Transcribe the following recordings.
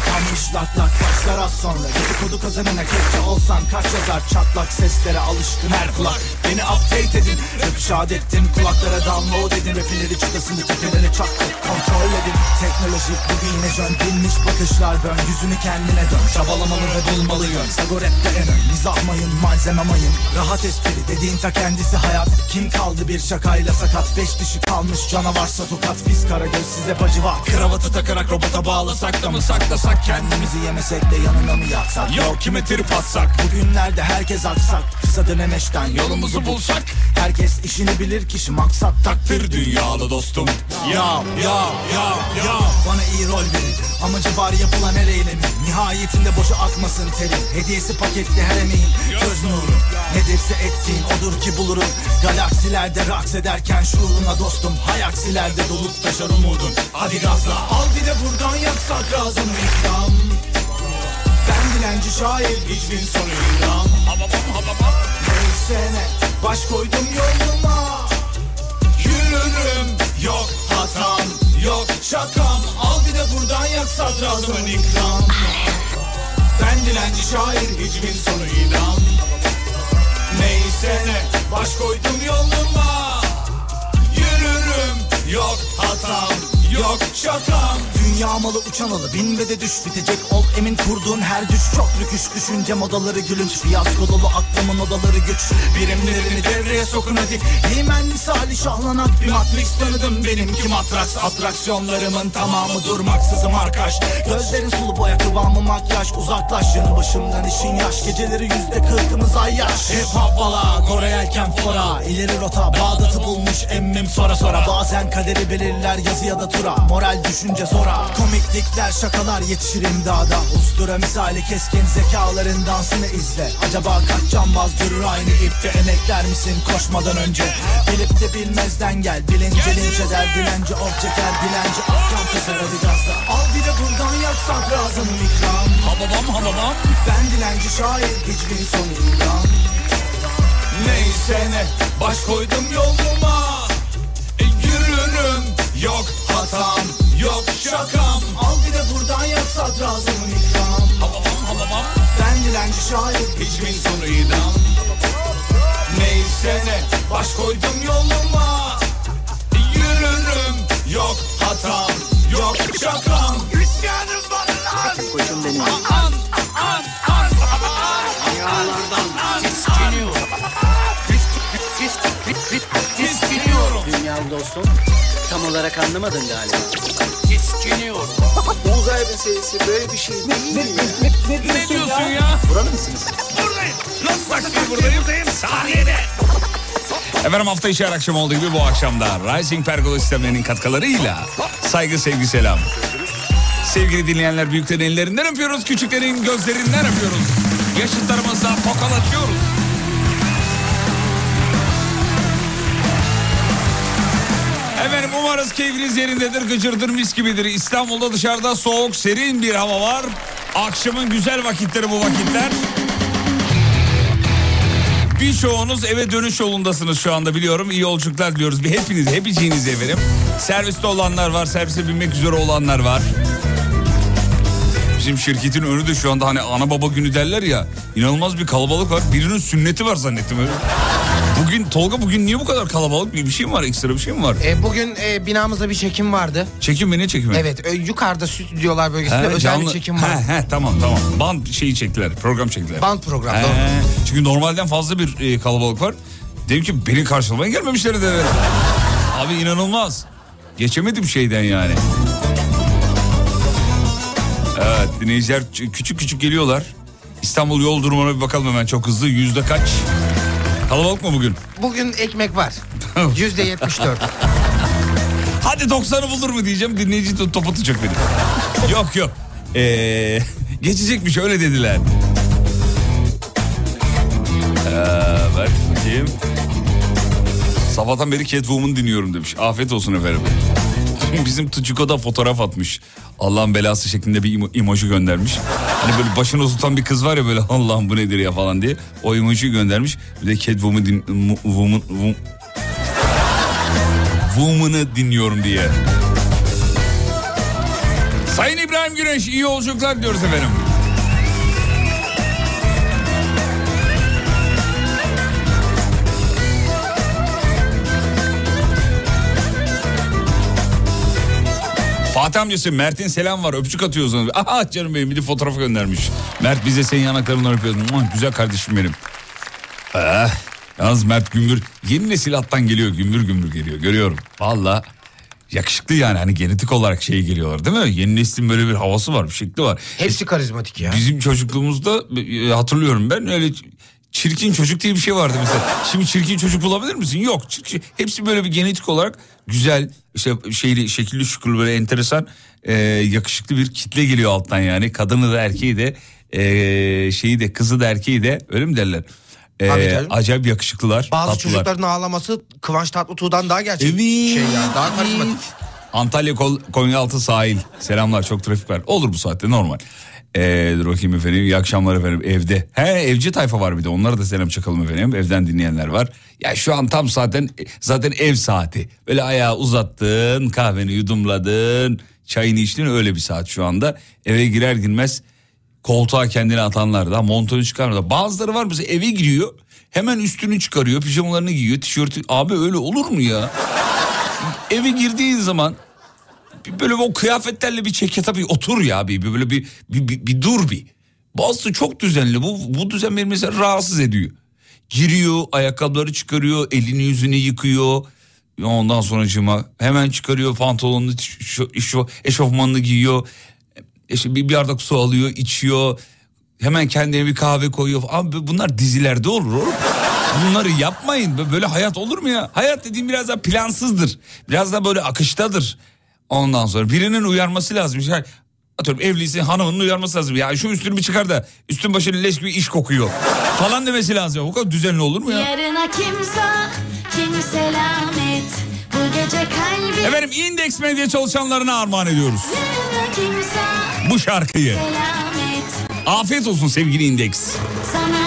kapanmış lak lak başlar az sonra. Dedikodu kazanana kepçe olsan. Kaç yazar Çatlak seslere alışkın her kulak. Beni update edin. Rap şahit ettim. Kulaklara download edin Rapinleri çıtasını tepeleri çaktık kontrol edin. Teknoloji bugün yine jön. Dinmiş bakışlar bön. Yüzünü kendine dön. Çabalamalı ve bulmalı yön Sago rapte en ön. Mizah malzeme mayın. Rahat espri dediğin ta kendisi hayat. Kim kaldı bir şakayla sakat? Beş dişi kalmış. Canavarsa tokat Biz kara göz size bacı var. Kravatı takarak robota bağlasak da mı? Saklasak Kendimizi yemesek de yanına mı yatsak? Yok kime trip atsak? Bugünlerde herkes aksak Kısa dönemeçten yolumuzu bulsak? Herkes işini bilir kişi maksat takdir. Dünyalı dostum. Ya ya ya ya Bana iyi rol verin. Amacı var yapılan her eylemin. Nihayetinde boşa akmasın terim Hediyesi paketli her emeğin. Göz nuru. Nedirse ettiğin odur ki bulurum. Galaksilerde raks ederken şuuruna dostum. Hayaksilerde dolup taşar umudun Hadi gazla. Al bir de buradan yaksak ikram Ben dilenci şair hicvin sonu ilan. Neyse ne baş koydum yoluma. Yürürüm yok hatam yok şakam. Al bir de buradan yak sadrazamın ikram. Ben dilenci şair hicvin sonu ilan. Neyse ne baş koydum yoluma. Yürürüm yok hatam yok şakam Dünya malı uçan alı bin ve de düş bitecek. Ol Emin kurduğun her düş. Çok rüküş Düşünce modaları gülünç. Fiyasko dolu aklımın odaları güç. Birimlerini devreye sokun hadi. Heymen misali şahlanak bir matrix tanıdım Benimki matraks atraksiyonlarımın tamamı durmaksızım arkadaş Gözlerin sulu boya kıvamı makyaj. Uzaklaş yanı başımdan işin yaş. Geceleri yüzde kırkımız ay yaş Hep hopbala Kore yelken fora. İleri rota Bağdat'ı bulmuş emmim sonra sonra. Bazen kaderi belirler yazı ya da tura Moral düşünce zora. Komiklikler şakalar yetişir imdada. Ustura misali keskin zekaların dansını izle. Acaba kaç cambaz durur aynı ipte? Emekler misin koşmadan önce? Bilip de bilmezden gel. Bilince linç eder dilenci of çeker dilenci. Afkan keser hadi gazla Al bir de buradan yak sadrazamın ikram. Hababam hababam. Ben dilenci şair hiçbir sonu ilan Neyse ne baş koydum yoluma. E, Yürürüm yok hatam yok şakam Al bir de buradan yak sadrazamın ikram Hababam hababam. Ben dilenci şair hiçbir sonu idam Neyse ne baş koydum yoluma Yürürüm yok hatam yok şakam İsyanım bana lan Koçum benim. An an an. Dünyalardan tiskiniyorum. Tiskiniyorum. Dünyalı dostum. Tam olarak anlamadın galiba. Tiskiniyorum. Uzay meselesi böyle bir şey değil mi? Ne diyorsun ya? Buranın mısınız? Buradayım. Nasıl bak buradayım? Buradayım. Sahnede. Efendim hafta içi her akşam olduğu gibi bu akşamda Rising Pergola sistemlerinin katkılarıyla saygı sevgi selam. Sevgili dinleyenler büyüklerin ellerinden öpüyoruz, küçüklerin gözlerinden öpüyoruz. Yaşıtlarımızla tokalaşıyoruz. Umarız keyfiniz yerindedir, gıcırdır, mis gibidir. İstanbul'da dışarıda soğuk, serin bir hava var. Akşamın güzel vakitleri bu vakitler. Birçoğunuz eve dönüş yolundasınız şu anda biliyorum. İyi yolculuklar diliyoruz. Bir hepiniz, hepiciğinize efendim. Serviste olanlar var, servise binmek üzere olanlar var. Bizim şirketin önü de şu anda hani ana baba günü derler ya. inanılmaz bir kalabalık var. Birinin sünneti var zannettim öyle. Bugün Tolga bugün niye bu kadar kalabalık? Bir, şey mi var? Ekstra bir şey mi var? E, bugün e, binamızda bir çekim vardı. Çekim mi ne çekim mi? Evet, ö, yukarıda stüdyolar bölgesinde He, özel canlı- bir çekim var. He, he, tamam tamam. Band şeyi çektiler, program çektiler. Band programı. He, doğru. çünkü normalden fazla bir e, kalabalık var. Dedim ki beni karşılamaya gelmemişler de. Abi inanılmaz. Geçemedim şeyden yani. Evet dinleyiciler küçük küçük geliyorlar. İstanbul yol durumuna bir bakalım hemen çok hızlı. Yüzde kaç? Kalabalık mı bugün? Bugün ekmek var. Yüzde yetmiş dört. Hadi 90'ı bulur mu diyeceğim dinleyici de top atacak beni. yok yok. Ee, geçecekmiş öyle dediler. Evet bakayım. Sabahtan beri Catwoman dinliyorum demiş. Afiyet olsun efendim. Bizim Tuçiko da fotoğraf atmış. Allah'ın belası şeklinde bir emo- emoji göndermiş. Hani böyle başını tutan bir kız var ya böyle Allah'ım bu nedir ya falan diye. O emojiyi göndermiş. Bir de Catwoman din, woman, dinliyorum diye. Sayın İbrahim Güneş iyi yolculuklar diyoruz efendim. Fatih amcası Mert'in selam var öpücük atıyoruz ona. Aha canım benim bir de fotoğraf göndermiş. Mert bize senin yanaklarından öpüyoruz. Muah, Güzel kardeşim benim. Ah, yalnız Mert Gümbür yeni nesil attan geliyor gümbür gümbür geliyor görüyorum. Valla yakışıklı yani hani genetik olarak şey geliyorlar değil mi? Yeni neslin böyle bir havası var bir şekli var. Hepsi karizmatik ya. Bizim çocukluğumuzda e, hatırlıyorum ben öyle çirkin çocuk diye bir şey vardı mesela. Şimdi çirkin çocuk bulabilir misin? Yok. Çirkin, hepsi böyle bir genetik olarak güzel işte şeyli şekilli şükürlü böyle enteresan e, yakışıklı bir kitle geliyor alttan yani. Kadını da erkeği de e, şeyi de kızı da erkeği de öyle mi derler? E, Tabii canım. acayip yakışıklılar. Bazı tatlılar. çocukların ağlaması Kıvanç Tatlıtuğ'dan daha gerçek Evet. şey yani. Daha karizmatik. Antalya Kol- Konyaaltı sahil. Selamlar çok trafik var. Olur bu saatte normal. Ee, dur bakayım efendim. İyi akşamlar efendim evde. He evci tayfa var bir de onlara da selam çakalım efendim. Evden dinleyenler var. Ya şu an tam zaten zaten ev saati. Böyle ayağı uzattın kahveni yudumladın. Çayını içtin öyle bir saat şu anda. Eve girer girmez koltuğa kendini atanlar da montunu çıkarmıyor. Bazıları var mesela eve giriyor hemen üstünü çıkarıyor pijamalarını giyiyor tişörtü. Abi öyle olur mu ya? eve girdiğin zaman bir böyle o kıyafetlerle bir çeke tabii otur ya bir bir böyle bir bir, bir, bir dur bir. Bazısı çok düzenli. Bu bu düzen beni mesela rahatsız ediyor. Giriyor, ayakkabıları çıkarıyor, elini yüzünü yıkıyor. Ondan sonra hemen çıkarıyor pantolonunu, eşofmanını giyiyor. İşte bir bardak su alıyor, içiyor. Hemen kendine bir kahve koyuyor. Abi bunlar dizilerde olur oğlum. Bunları yapmayın. Böyle hayat olur mu ya? Hayat dediğim biraz daha plansızdır. Biraz da böyle akıştadır. Ondan sonra birinin uyarması lazım. Yani atıyorum evliyse hanımının uyarması lazım. Ya şu üstünü bir çıkar da üstün başını leş gibi iş kokuyor. Falan demesi lazım. Bu kadar düzenli olur mu ya? Yarına kimse, kim selamet. Bu gece kalbim Efendim indeks medya çalışanlarına armağan ediyoruz. kimse Bu şarkıyı. selamet. Afiyet olsun sevgili indeks. Sana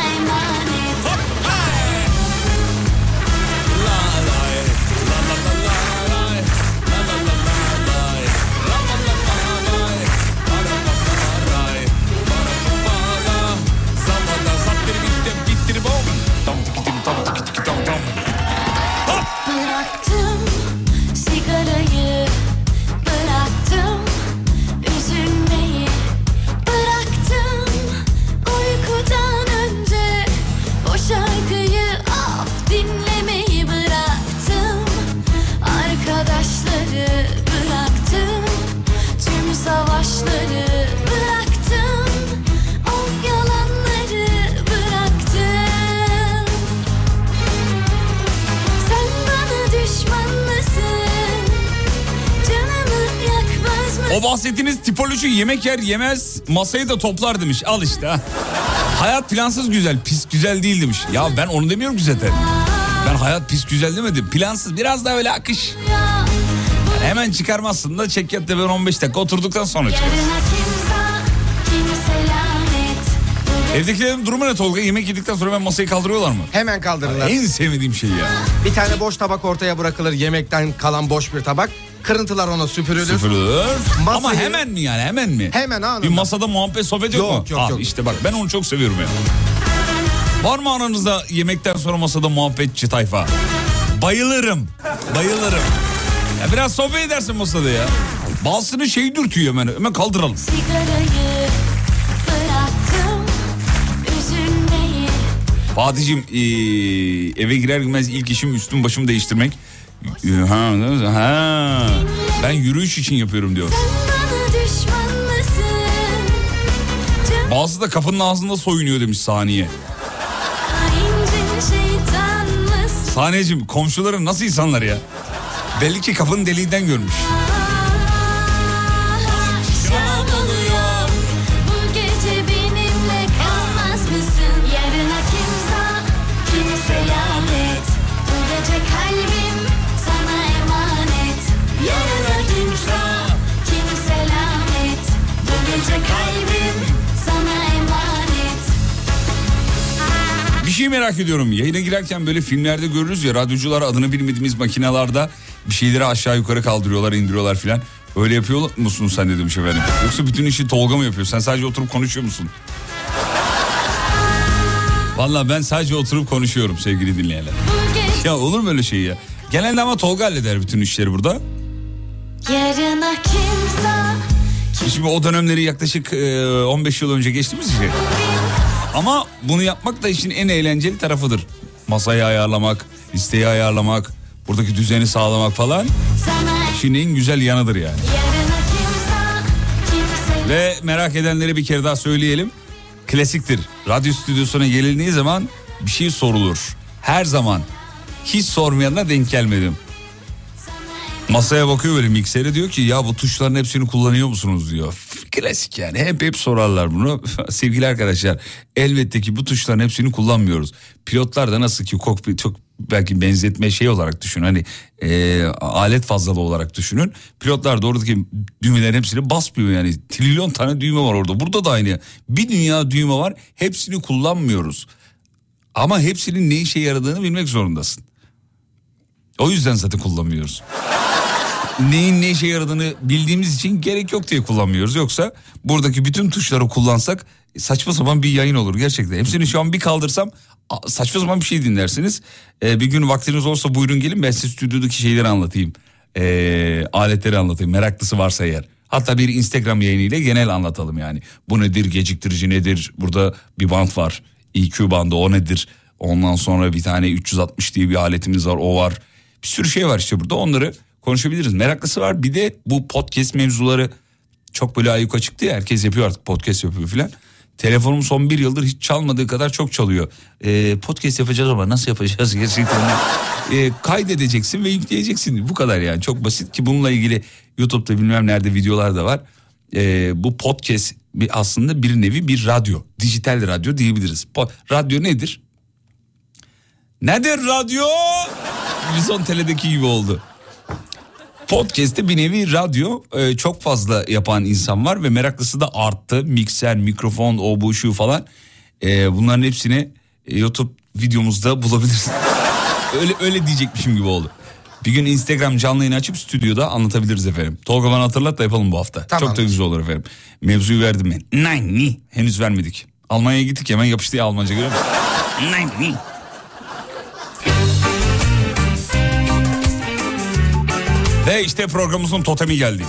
bahsettiğiniz tipoloji yemek yer yemez masayı da toplar demiş. Al işte ha. Hayat plansız güzel, pis güzel değil demiş. Ya ben onu demiyorum ki zaten. Ben hayat pis güzel demedim. Plansız biraz daha öyle akış. Hemen çıkarmazsın da çekyatta ben 15 dakika oturduktan sonra çıkar. Evdekilerin durumu ne Tolga? Yemek yedikten sonra ben masayı kaldırıyorlar mı? Hemen kaldırırlar. En sevmediğim şey ya. Bir tane boş tabak ortaya bırakılır. Yemekten kalan boş bir tabak. Kırıntılar ona süpürülür. Sıfırılır. Masayı- Ama hemen mi yani hemen mi? Hemen anında. Bir masada muhabbet sohbet yok, Yok, mu? yok, Ah, yok. İşte bak ben onu çok seviyorum ya. Var mı aranızda yemekten sonra masada muhabbetçi tayfa? Bayılırım. Bayılırım. Ya biraz sohbet edersin masada ya. Bazısını şey dürtüyor hemen. Hemen kaldıralım. sigarayı Fatih'cim ee, eve girer girmez ilk işim üstüm başımı değiştirmek. Ee, Ha, ha. Ben yürüyüş için yapıyorum diyor. Bazısı da kapının ağzında soyunuyor demiş saniye. Saniyeciğim komşuların nasıl insanlar ya? Belli ki kapının deliğinden görmüş. Şey merak ediyorum. Yayına girerken böyle filmlerde görürüz ya radyocular adını bilmediğimiz makinalarda bir şeyleri aşağı yukarı kaldırıyorlar indiriyorlar filan. Öyle yapıyor musun sen de demiş efendim. Yoksa bütün işi Tolga mı yapıyor? Sen sadece oturup konuşuyor musun? Vallahi ben sadece oturup konuşuyorum sevgili dinleyenler. Ya olur mu öyle şey ya? Genelde ama Tolga halleder bütün işleri burada. yarına kimse Şimdi o dönemleri yaklaşık e, 15 yıl önce geçtiğimiz için. Ama bunu yapmak da işin en eğlenceli tarafıdır. Masayı ayarlamak, listeyi ayarlamak, buradaki düzeni sağlamak falan. İşin en güzel yanıdır yani. Ve merak edenlere bir kere daha söyleyelim. Klasiktir. Radyo stüdyosuna gelindiği zaman bir şey sorulur. Her zaman. Hiç sormayanına denk gelmedim. Masaya bakıyor böyle miksere diyor ki ya bu tuşların hepsini kullanıyor musunuz diyor. Klasik yani hep hep sorarlar bunu. Sevgili arkadaşlar elbette ki bu tuşların hepsini kullanmıyoruz. Pilotlar da nasıl ki kokpit çok belki benzetme şey olarak düşün hani e, alet fazlalığı olarak düşünün. Pilotlar da oradaki düğmelerin hepsini basmıyor yani trilyon tane düğme var orada. Burada da aynı bir dünya düğme var hepsini kullanmıyoruz. Ama hepsinin ne işe yaradığını bilmek zorundasın. O yüzden zaten kullanmıyoruz neyin ne işe yaradığını bildiğimiz için gerek yok diye kullanmıyoruz. Yoksa buradaki bütün tuşları kullansak saçma sapan bir yayın olur gerçekten. Hepsini şu an bir kaldırsam saçma sapan bir şey dinlersiniz. Ee, bir gün vaktiniz olursa buyurun gelin ben size stüdyodaki şeyleri anlatayım. Ee, aletleri anlatayım meraklısı varsa eğer. Hatta bir Instagram yayınıyla genel anlatalım yani. Bu nedir geciktirici nedir burada bir band var EQ bandı o nedir. Ondan sonra bir tane 360 diye bir aletimiz var o var. Bir sürü şey var işte burada onları konuşabiliriz. Meraklısı var bir de bu podcast mevzuları çok böyle ayyuka çıktı ya herkes yapıyor artık podcast yapıyor filan. Telefonum son bir yıldır hiç çalmadığı kadar çok çalıyor. Ee, podcast yapacağız ama nasıl yapacağız gerçekten? Ee, kaydedeceksin ve yükleyeceksin bu kadar yani çok basit ki bununla ilgili YouTube'da bilmem nerede videolar da var. Ee, bu podcast bir aslında bir nevi bir radyo dijital radyo diyebiliriz. Po- radyo nedir? Nedir radyo? Vizon Tele'deki gibi oldu. Podcast'te bir nevi radyo e, çok fazla yapan insan var ve meraklısı da arttı. Mikser, mikrofon, o bu şu falan. E, bunların hepsini e, YouTube videomuzda bulabilirsin. öyle öyle diyecekmişim gibi oldu. Bir gün Instagram canlı yayını açıp stüdyoda anlatabiliriz efendim. Tolga bana hatırlat da yapalım bu hafta. Tamam. Çok da güzel olur efendim. Mevzuyu verdim ben. Nein, ni. Henüz vermedik. Almanya'ya gittik hemen yapıştı ya Almanca görüyor musun? Nein, ni. Ve işte programımızın totemi geldi.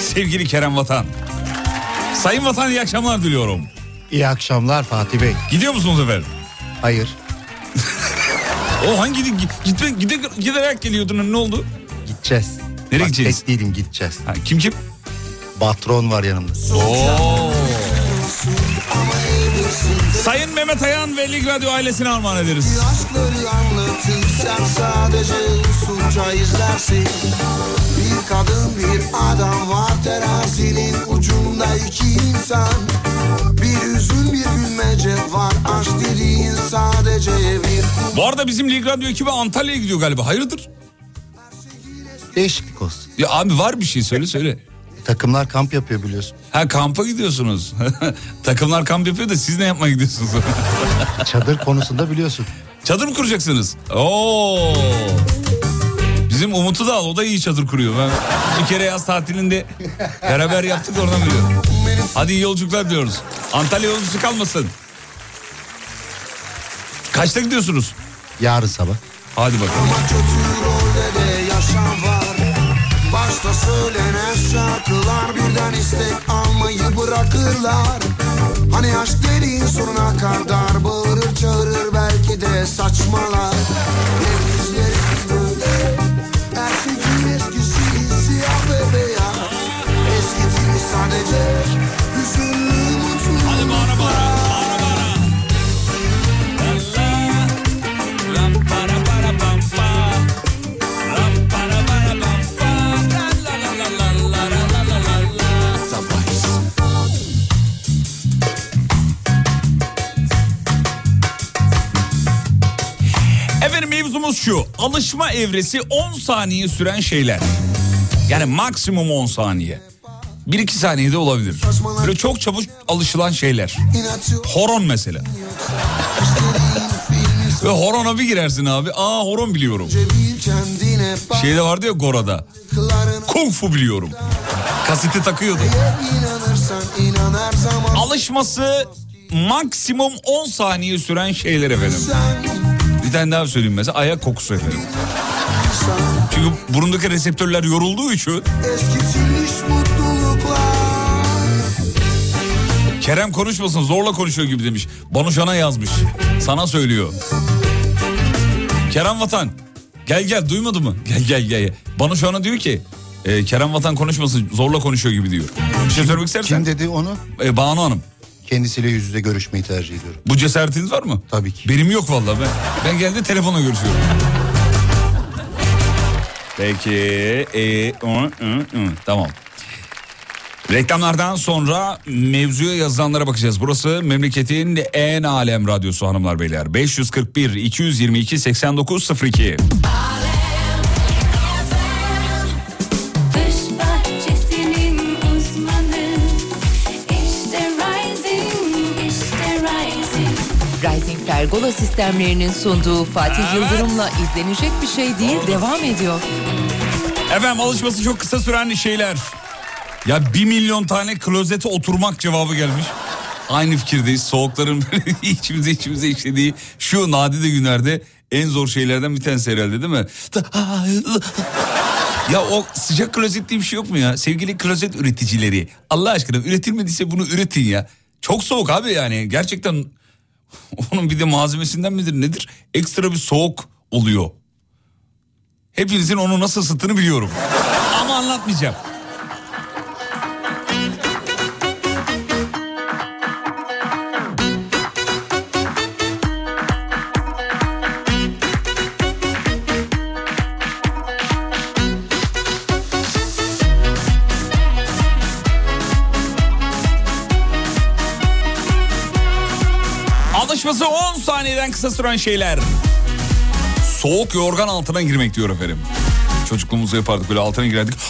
Sevgili Kerem Vatan. Sayın Vatan iyi akşamlar diliyorum. İyi akşamlar Fatih Bey. Gidiyor musunuz efendim? Hayır O hangi gitme gide, giderek geliyordun ne oldu? gideceğiz. Nereye Bak, gideceğiz? Tek değilim gideceğiz. Ha, kim kim? Patron var yanımda. Oo. Sayın Mehmet Ayan ve Lig Radyo ailesine armağan ederiz. Anlatırsan sadece usulca izlersin Bir kadın bir adam var terazinin ucunda iki insan Bir üzün bir gülmece var aşk dediğin sadece bir Bu arada bizim Lig Radyo ekibi Antalya'ya gidiyor galiba. Hayırdır? Değişiklik olsun. Ya abi var bir şey söyle söyle. Takımlar kamp yapıyor biliyorsun. Ha kampa gidiyorsunuz. Takımlar kamp yapıyor da siz ne yapmaya gidiyorsunuz? Çadır konusunda biliyorsun. Çadır mı kuracaksınız? Oo. Bizim Umut'u da al o da iyi çadır kuruyor. Ben bir kere yaz tatilinde beraber yaptık da oradan biliyorum. Hadi iyi yolculuklar diyoruz. Antalya yolcusu kalmasın. Kaçta gidiyorsunuz? Yarın sabah. Hadi bakalım. Ama kötü rolde de yaşam var Başta söylenen şarkılar birden istek almayı bırakırlar Hani aşk dediğin sonuna kadar bağırır çağırır belki de saçmalar Alışma evresi 10 saniye süren şeyler. Yani maksimum 10 saniye. 1-2 saniyede olabilir. Böyle çok çabuk alışılan şeyler. Horon mesela. Ve horona bir girersin abi. Aa horon biliyorum. Şeyde vardı ya Gora'da. Kung fu biliyorum. Kaseti takıyordu. Alışması maksimum 10 saniye süren şeyler efendim. Bir tane daha söyleyeyim mesela ayak kokusu efendim. Çünkü burundaki reseptörler yorulduğu için Kerem konuşmasın zorla konuşuyor gibi demiş. Banuşan'a yazmış. Sana söylüyor. Kerem Vatan gel gel duymadı mı? Gel gel gel. Banuşan'a diyor ki e, Kerem Vatan konuşmasın zorla konuşuyor gibi diyor. Bir şey söylemek istersen. Kim dedi onu? E, Banu Hanım. Kendisiyle yüz yüze görüşmeyi tercih ediyorum. Bu cesaretiniz var mı? Tabii ki. Benim yok vallahi ben. Ben geldi telefonla görüşüyorum. Peki. E, ı, ı, ı. Tamam. Reklamlardan sonra mevzuya yazılanlara bakacağız. Burası memleketin en alem radyosu hanımlar beyler. 541 222 8902. Dış Pergola sistemlerinin sunduğu Fatih Yıldırım'la izlenecek bir şey değil devam ediyor. Efendim alışması çok kısa süren şeyler. Ya bir milyon tane klozete oturmak cevabı gelmiş. Aynı fikirdeyiz. Soğukların böyle içimize içimize işlediği şu nadide günlerde en zor şeylerden bir tanesi herhalde değil mi? Ya o sıcak klozet diye bir şey yok mu ya? Sevgili klozet üreticileri. Allah aşkına üretilmediyse bunu üretin ya. Çok soğuk abi yani. Gerçekten onun bir de malzemesinden midir nedir? Ekstra bir soğuk oluyor. Hepinizin onu nasıl ısıttığını biliyorum. Ama anlatmayacağım. Alışması 10 saniyeden kısa süren şeyler. Soğuk yorgan altına girmek diyor efendim. Çocukluğumuzda yapardık böyle altına girerdik.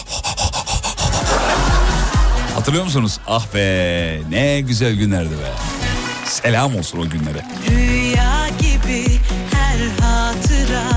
Hatırlıyor musunuz? Ah be ne güzel günlerdi be. Selam olsun o günlere. Rüya gibi her hatıra,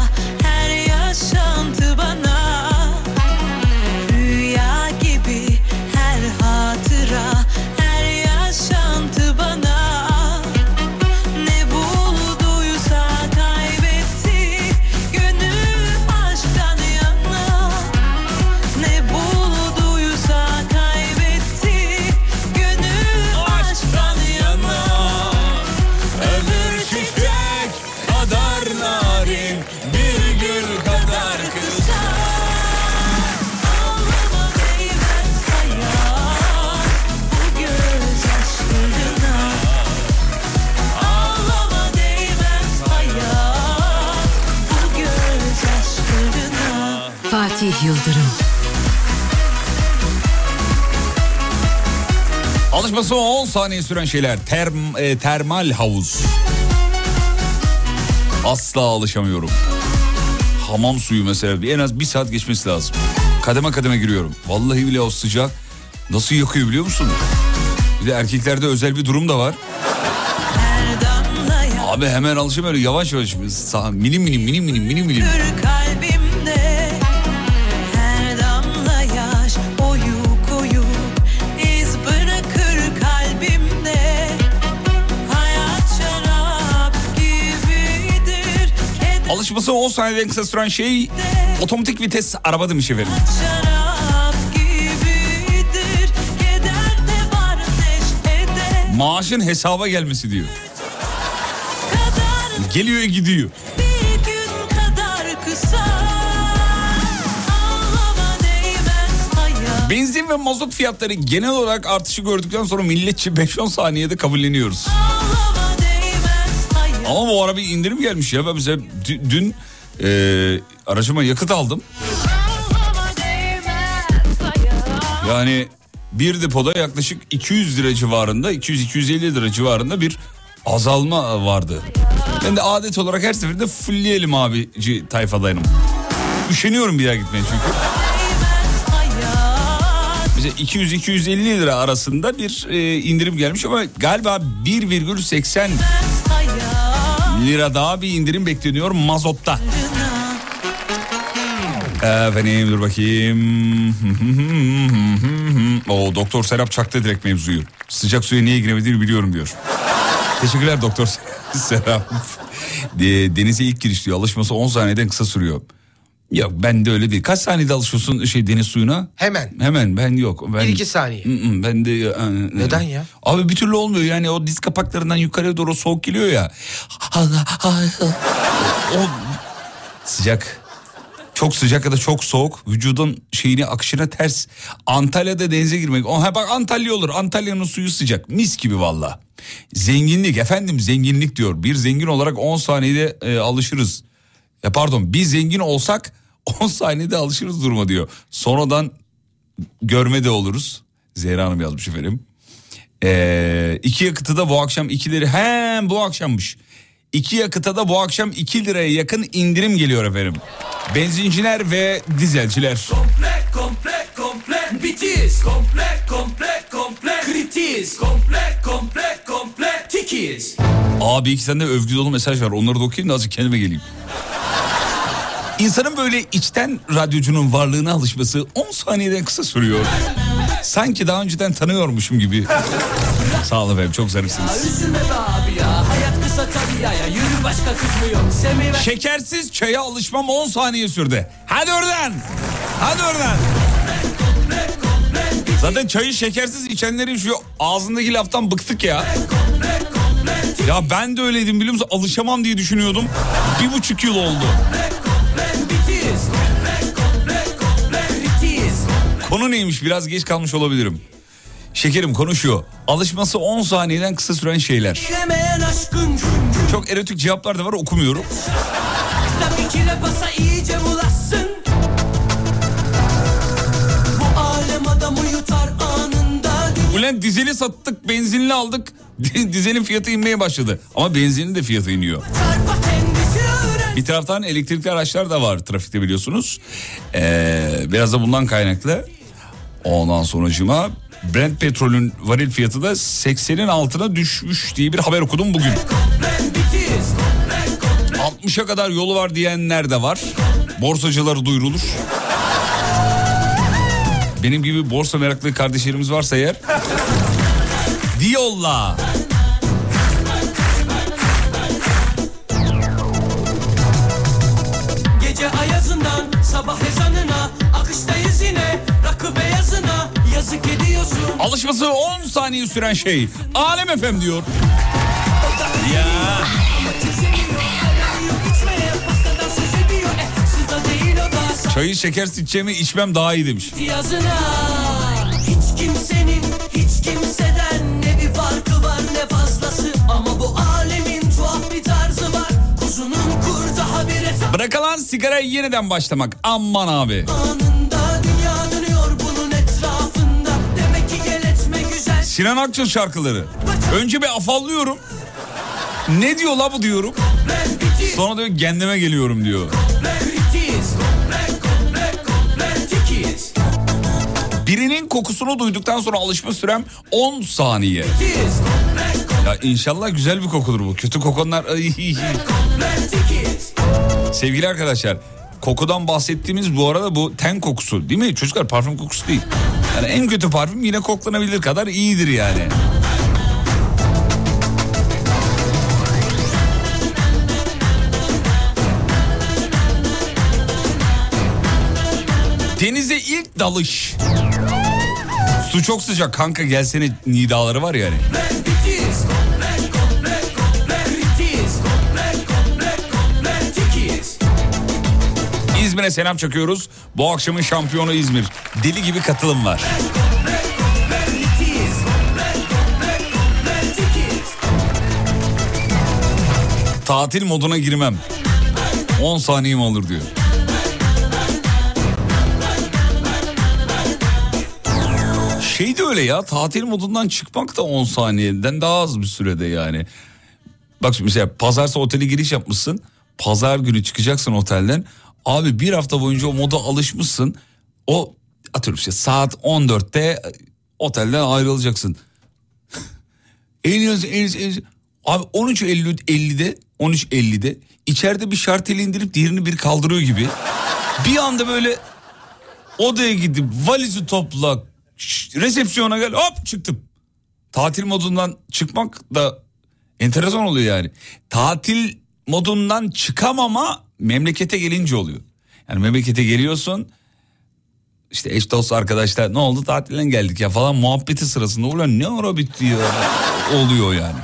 Alışması 10 saniye süren şeyler. Term, e, termal havuz. Asla alışamıyorum. Hamam suyu mesela en az bir saat geçmesi lazım. Kademe kademe giriyorum. Vallahi bile o sıcak nasıl yakıyor biliyor musun? Bir de erkeklerde özel bir durum da var. Abi hemen alışamıyorum yavaş yavaş. Sağ, milim milim milim milim milim Alışması 10 saniyeden kısa süren şey otomatik vites araba demiş efendim. gibidir Maaşın hesaba gelmesi diyor. kadar Geliyor gidiyor. Benzin ve mazot fiyatları genel olarak artışı gördükten sonra milletçi 5-10 saniyede kabulleniyoruz. Ağlama değmez hayat Ama bu ara bir indirim gelmiş ya. Ben mesela dü- dün e, aracıma yakıt aldım. Yani bir depoda yaklaşık 200 lira civarında, 200-250 lira civarında bir azalma vardı. Ben de adet olarak her seferinde fullleyelim abici tayfadayım. Üşeniyorum bir daha gitmeye çünkü. Bize 200-250 lira arasında bir e, indirim gelmiş ama galiba 1,80 hayat lira daha bir indirim bekleniyor mazotta. Efendim dur bakayım. o Doktor Serap çaktı direkt mevzuyu. Sıcak suya niye giremediğini biliyorum diyor. Teşekkürler Doktor Serap. De- Denize ilk giriş diyor. Alışması 10 saniyeden kısa sürüyor. Yok ben de öyle değil. Kaç saniyede alışıyorsun şey deniz suyuna? Hemen. Hemen ben yok. Ben, Bir iki saniye. Mm, mm, Ben de... Neden ya? Abi bir türlü olmuyor yani o diz kapaklarından yukarıya doğru soğuk geliyor ya. o sıcak. Çok sıcak ya da çok soğuk vücudun şeyini akışına ters. Antalya'da denize girmek. Oh, ha bak Antalya olur. Antalya'nın suyu sıcak. Mis gibi valla. Zenginlik efendim zenginlik diyor. Bir zengin olarak 10 saniyede e, alışırız. Ya pardon bir zengin olsak 10 saniyede alışırız duruma diyor. Sonradan görme de oluruz. Zehra Hanım yazmış efendim. Ee, iki yakıtı da bu akşam 2 lira. Hem bu akşammış. İki yakıta da bu akşam 2 liraya yakın indirim geliyor efendim. Benzinciler ve dizelciler. Komple komple komple bitiz komple komple komple kritiz komple komple komple tikiz Abi iki tane de övgü dolu mesaj var. Onları da okuyayım da azıcık kendime geleyim. İnsanın böyle içten radyocunun varlığına alışması 10 saniyeden kısa sürüyor. Sanki daha önceden tanıyormuşum gibi. Sağ olun efendim çok zarifsiniz. Şekersiz çaya alışmam 10 saniye sürdü. Hadi oradan. Hadi oradan. Zaten çayı şekersiz içenlerin şu ağzındaki laftan bıktık ya. Ya ben de öyleydim biliyor musun? Alışamam diye düşünüyordum. Bir buçuk yıl oldu. Neymiş biraz geç kalmış olabilirim. Şekerim konu şu. Alışması 10 saniyeden kısa süren şeyler. Çok erotik cevaplar da var okumuyorum. Ulan dizeli sattık benzinli aldık. Dizelin fiyatı inmeye başladı. Ama benzinin de fiyatı iniyor. Bir taraftan elektrikli araçlar da var trafikte biliyorsunuz. Ee, biraz da bundan kaynaklı. Ondan sonracıma Brent petrolün varil fiyatı da 80'in altına düşmüş diye bir haber okudum bugün. bitiz 60'a kadar yolu var diyenler de var. Borsacıları duyurulur. Benim gibi borsa meraklı kardeşlerimiz varsa eğer. Diyolla. Alışması 10 saniye süren şey. Alem efem diyor. Ya. Çayı şekersiz içeceğimi içmem daha iyi demiş. yazına Hiç kimsenin hiç kimseden Ne bir farkı var ne fazlası Ama bu alemin tuhaf bir tarzı var Kuzunun kurda habire Bırakılan sigaraya yeniden başlamak. Aman abi. Anında Sinan Akçıl şarkıları. Önce bir afallıyorum. Ne diyor la bu diyorum. Sonra diyor kendime geliyorum diyor. Birinin kokusunu duyduktan sonra alışma sürem 10 saniye. Ya inşallah güzel bir kokudur bu. Kötü kokanlar... Sevgili arkadaşlar kokudan bahsettiğimiz bu arada bu ten kokusu değil mi? Çocuklar parfüm kokusu değil. Yani en kötü parfüm yine koklanabilir kadar iyidir yani. Denize ilk dalış. Su çok sıcak kanka gelsene nidaları var yani. Bitiz İzmir'e selam çakıyoruz. Bu akşamın şampiyonu İzmir. Deli gibi katılım var. Tatil moduna girmem. 10 saniyem olur diyor. Şey de öyle ya tatil modundan çıkmak da 10 saniyeden daha az bir sürede yani. Bak mesela pazarsa otele giriş yapmışsın. Pazar günü çıkacaksın otelden. Abi bir hafta boyunca o moda alışmışsın. O atıyorum işte saat 14'te otelden ayrılacaksın. Eğleniyorsun, eğleniyorsun, eğleniyorsun. Abi 13.50'de 13.50'de içeride bir şarteli indirip diğerini bir kaldırıyor gibi. Bir anda böyle odaya gidip valizi topla resepsiyona gel hop çıktım. Tatil modundan çıkmak da enteresan oluyor yani. Tatil modundan çıkamama memlekete gelince oluyor. Yani memlekete geliyorsun işte eş dost arkadaşlar ne oldu tatilden geldik ya falan muhabbeti sırasında ulan ne ara bitti ya oluyor yani.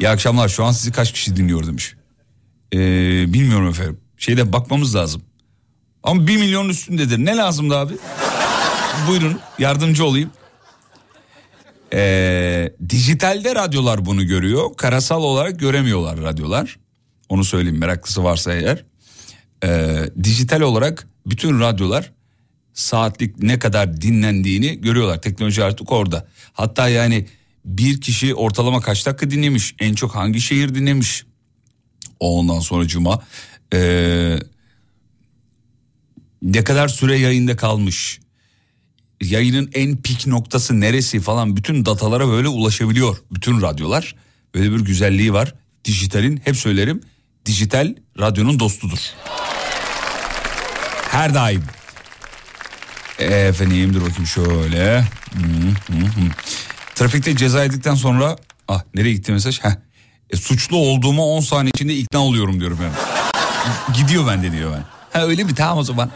İyi akşamlar şu an sizi kaç kişi dinliyor demiş. Ee, bilmiyorum efendim şeyde bakmamız lazım. Ama bir milyon üstündedir ne lazımdı abi? Buyurun yardımcı olayım. Ee, dijitalde radyolar bunu görüyor. Karasal olarak göremiyorlar radyolar. Onu söyleyeyim meraklısı varsa eğer. Ee, dijital olarak bütün radyolar saatlik ne kadar dinlendiğini görüyorlar. Teknoloji artık orada. Hatta yani bir kişi ortalama kaç dakika dinlemiş? En çok hangi şehir dinlemiş? Ondan sonra cuma. Ee, ne kadar süre yayında kalmış? Yayının en pik noktası neresi falan bütün datalara böyle ulaşabiliyor. Bütün radyolar. Böyle bir güzelliği var. Dijitalin hep söylerim dijital radyonun dostudur. Her daim. Efendim dur bakayım şöyle. Hı, hı, hı. Trafikte ceza yedikten sonra ah nereye gitti mesaj? Heh. E, suçlu olduğuma 10 saniye içinde ikna oluyorum diyorum yani. Gidiyor bende diyor ben. Ha öyle mi tamam o zaman.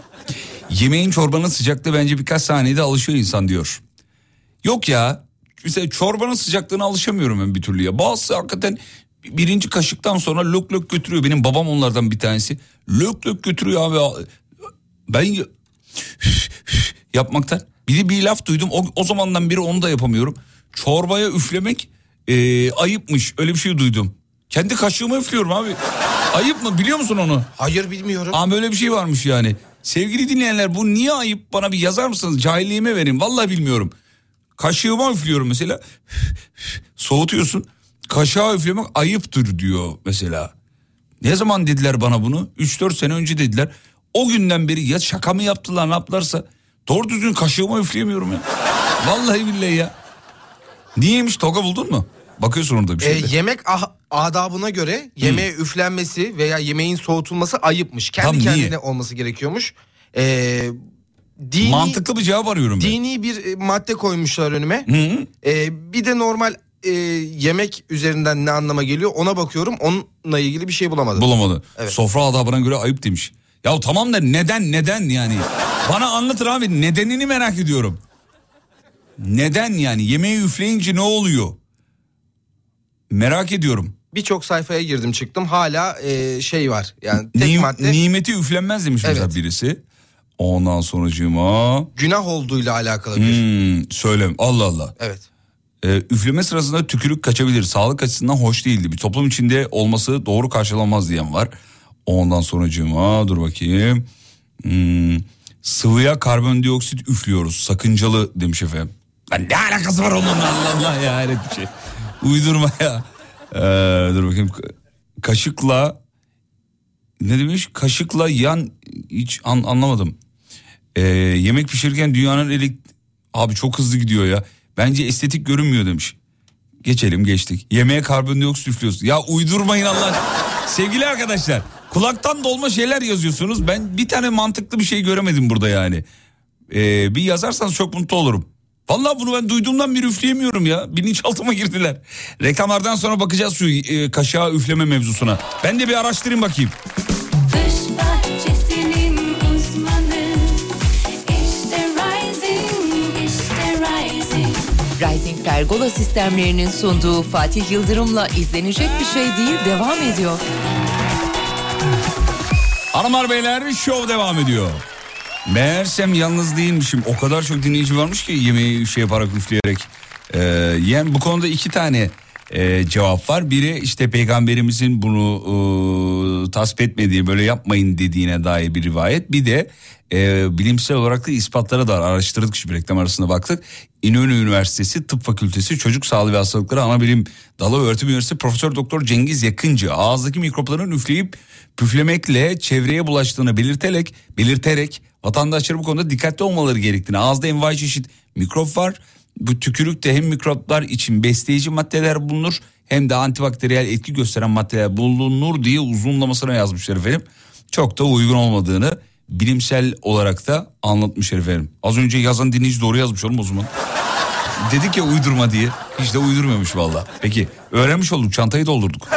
Yemeğin çorbanın sıcaklığı bence birkaç saniyede alışıyor insan diyor. Yok ya mesela çorbanın sıcaklığına alışamıyorum ben bir türlü ya. Bazısı hakikaten birinci kaşıktan sonra lök lök götürüyor. Benim babam onlardan bir tanesi. Lök lök götürüyor abi. Ben yapmaktan. Bir de bir laf duydum o, o zamandan beri onu da yapamıyorum. Çorbaya üflemek e, ayıpmış öyle bir şey duydum. Kendi kaşığıma üflüyorum abi. Ayıp mı biliyor musun onu? Hayır bilmiyorum. Aa böyle bir şey varmış yani. Sevgili dinleyenler bu niye ayıp bana bir yazar mısınız? Cahilliğime verin vallahi bilmiyorum. Kaşığıma üflüyorum mesela. Soğutuyorsun. Kaşığa üflemek ayıptır diyor mesela. Ne zaman dediler bana bunu? 3-4 sene önce dediler. O günden beri ya şaka mı yaptılar ne yaptılarsa doğru düzgün kaşığıma üfleyemiyorum ya. Vallahi billahi ya. Niyeymiş toka buldun mu? Bakıyorsun orada bir Ee, şeyde. yemek ah- adabına göre yemeğe üflenmesi veya yemeğin soğutulması ayıpmış. Kendi Tam niye? kendine olması gerekiyormuş. Ee, dini, Mantıklı bir cevap arıyorum ben. dini bir e, madde koymuşlar önüme. Hı. Ee, bir de normal e, yemek üzerinden ne anlama geliyor ona bakıyorum. Onunla ilgili bir şey bulamadım. Bulamadı. Evet. Sofra adabına göre ayıp demiş. Ya tamam da neden neden yani? Bana anlatır abi nedenini merak ediyorum. Neden yani yemeği üfleyince ne oluyor? Merak ediyorum. Birçok sayfaya girdim çıktım hala e, şey var. Yani tek Ni- madde Nimeti üflenmez demiş mesela Evet. birisi. Ondan sonracığıma günah olduğuyla alakalı bir. hmm, söylem Allah Allah. Evet. Ee, üfleme sırasında tükürük kaçabilir. Sağlık açısından hoş değildi. Bir toplum içinde olması doğru karşılanmaz diyen var. Ondan sonracığıma dur bakayım. Hmm, sıvıya karbondioksit üflüyoruz. Sakıncalı demiş efendim. Lan ne alakası var onunla Allah Allah ya hayret bir şey. Uydurma ya. Ee, dur bakayım. Ka- Kaşıkla ne demiş? Kaşıkla yan hiç an, anlamadım. Ee, yemek pişirirken dünyanın elik... Abi çok hızlı gidiyor ya. Bence estetik görünmüyor demiş. Geçelim geçtik. Yemeğe karbondioksit üflüyorsun. Ya uydurmayın Allah. Sevgili arkadaşlar kulaktan dolma şeyler yazıyorsunuz. Ben bir tane mantıklı bir şey göremedim burada yani. Ee, bir yazarsanız çok mutlu olurum. Vallahi bunu ben duyduğumdan beri üfleyemiyorum ya. Bilinçaltıma girdiler. Reklamlardan sonra bakacağız şu e, kaşığa üfleme mevzusuna. Ben de bir araştırayım bakayım. Rising Pergola sistemlerinin sunduğu Fatih Yıldırım'la izlenecek bir şey değil devam ediyor. Hanımlar beyler şov devam ediyor. Meğersem yalnız değilmişim. O kadar çok dinleyici varmış ki yemeği şey yaparak üfleyerek. Ee, yani bu konuda iki tane e, cevap var. Biri işte peygamberimizin bunu e, tasvip etmediği böyle yapmayın dediğine dair bir rivayet. Bir de e, bilimsel olarak da ispatlara da araştırdık şu reklam arasında baktık. İnönü Üniversitesi Tıp Fakültesi Çocuk Sağlığı ve Hastalıkları Anabilim Dalı Öğretim Üniversitesi Profesör Doktor Cengiz Yakıncı ağızdaki mikropların üfleyip püflemekle çevreye bulaştığını belirterek belirterek vatandaşları bu konuda dikkatli olmaları gerektiğini ağızda envai çeşit mikrop var. Bu tükürükte hem mikroplar için besleyici maddeler bulunur hem de antibakteriyel etki gösteren maddeler bulunur diye uzunlamasına yazmışlar efendim. Çok da uygun olmadığını bilimsel olarak da anlatmışlar efendim. Az önce yazan dinleyici doğru yazmış oğlum o zaman. Dedik ya uydurma diye. Hiç de uydurmamış valla. Peki öğrenmiş olduk çantayı doldurduk.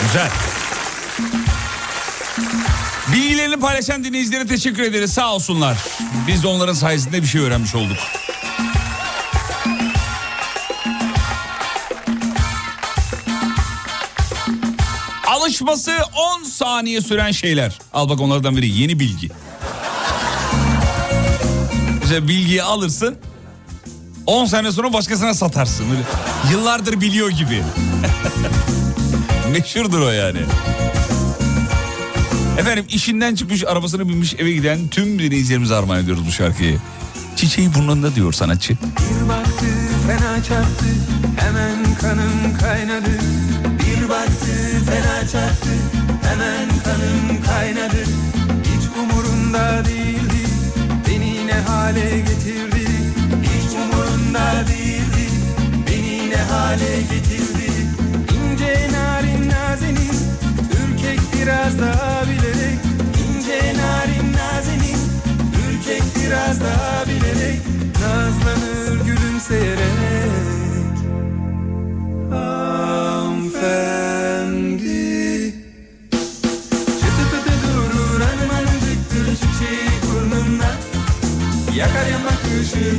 Güzel. Bilgilerini paylaşan dinleyicilere teşekkür ederiz sağ olsunlar. Biz de onların sayesinde bir şey öğrenmiş olduk. Alışması 10 saniye süren şeyler. Al bak onlardan biri yeni bilgi. Mesela bilgiyi alırsın 10 sene sonra başkasına satarsın. Böyle yıllardır biliyor gibi. Meşhurdur o yani. Efendim işinden çıkmış arabasına binmiş eve giden tüm dinleyicilerimize armağan ediyoruz bu şarkıyı. Çiçeği burnunda diyor sanatçı. Bir baktı fena çarptı hemen kanım kaynadı Bir baktı fena çarptı hemen kanım kaynadı. Hiç umurunda değildi. Beni ne hale getirdi? Hiç umurunda değildi. Beni ne hale getirdi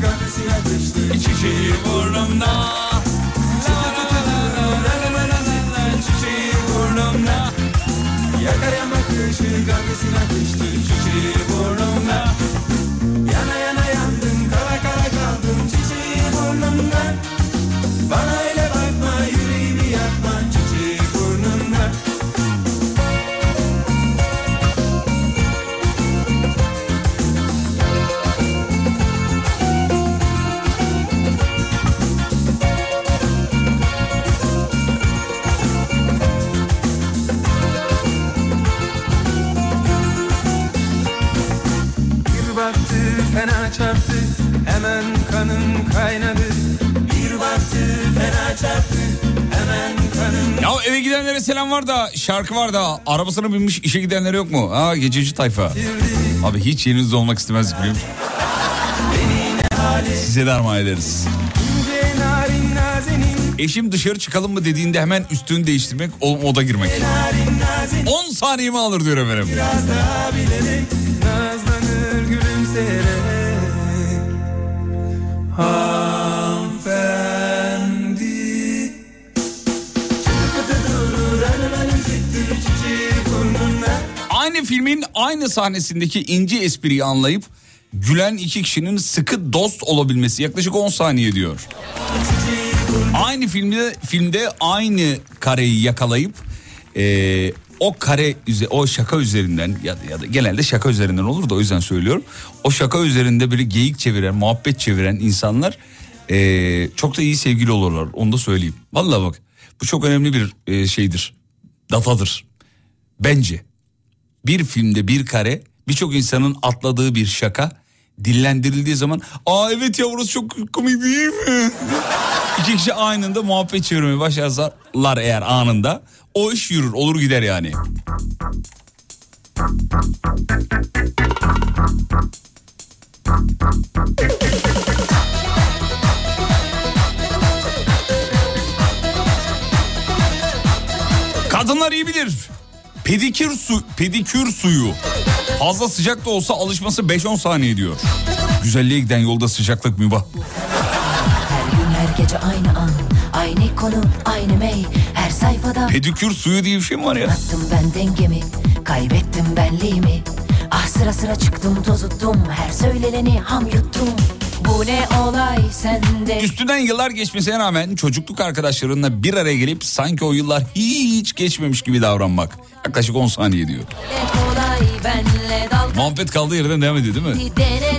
gafesine atıştı çiçeği burnumda. Çiçeği burnumda. Yakar yamak ışığı gafesine atıştı. Çiçeği burnumda eve gidenlere selam var da şarkı var da arabasına binmiş işe gidenlere yok mu? Ha gececi tayfa. Abi hiç yerinizde olmak istemezdik biliyor musun? Size de armağan ederiz. Eşim dışarı çıkalım mı dediğinde hemen üstünü değiştirmek, o moda girmek. narin nazenin 10 saniyemi alır diyor efendim. Aynı sahnesindeki ince espriyi anlayıp gülen iki kişinin sıkı dost olabilmesi yaklaşık 10 saniye diyor. Aynı filmde filmde aynı kareyi yakalayıp eee, o kare o şaka üzerinden ya ya da genelde şaka üzerinden olur da o yüzden söylüyorum. O şaka üzerinde böyle geyik çeviren, muhabbet çeviren insanlar eee, çok da iyi sevgili olurlar. Onu da söyleyeyim. Vallahi bak bu çok önemli bir eee, şeydir. Datadır. Bence bir filmde bir kare birçok insanın atladığı bir şaka dillendirildiği zaman aa evet ya burası çok komik değil mi? İki kişi aynında muhabbet çevirmeye başlarlar eğer anında o iş yürür olur gider yani. Kadınlar iyi bilir. Pedikür su pedikür suyu fazla sıcak da olsa alışması 5-10 saniye diyor. Güzelliğe giden yolda sıcaklık mübah. Her gün her gece aynı an Aynı konu aynı mey Her sayfada Pedikür suyu diye bir şey mi var ya? Attım ben dengemi Kaybettim benliğimi Ah sıra sıra çıktım tozuttum Her söyleneni ham yuttum Bu ne olay sende Üstünden yıllar geçmesine rağmen çocukluk arkadaşlarınla bir araya gelip sanki o yıllar hiç geçmemiş gibi davranmak. Yaklaşık 10 saniye diyor. Muhabbet kaldığı yerden devam ediyor değil mi?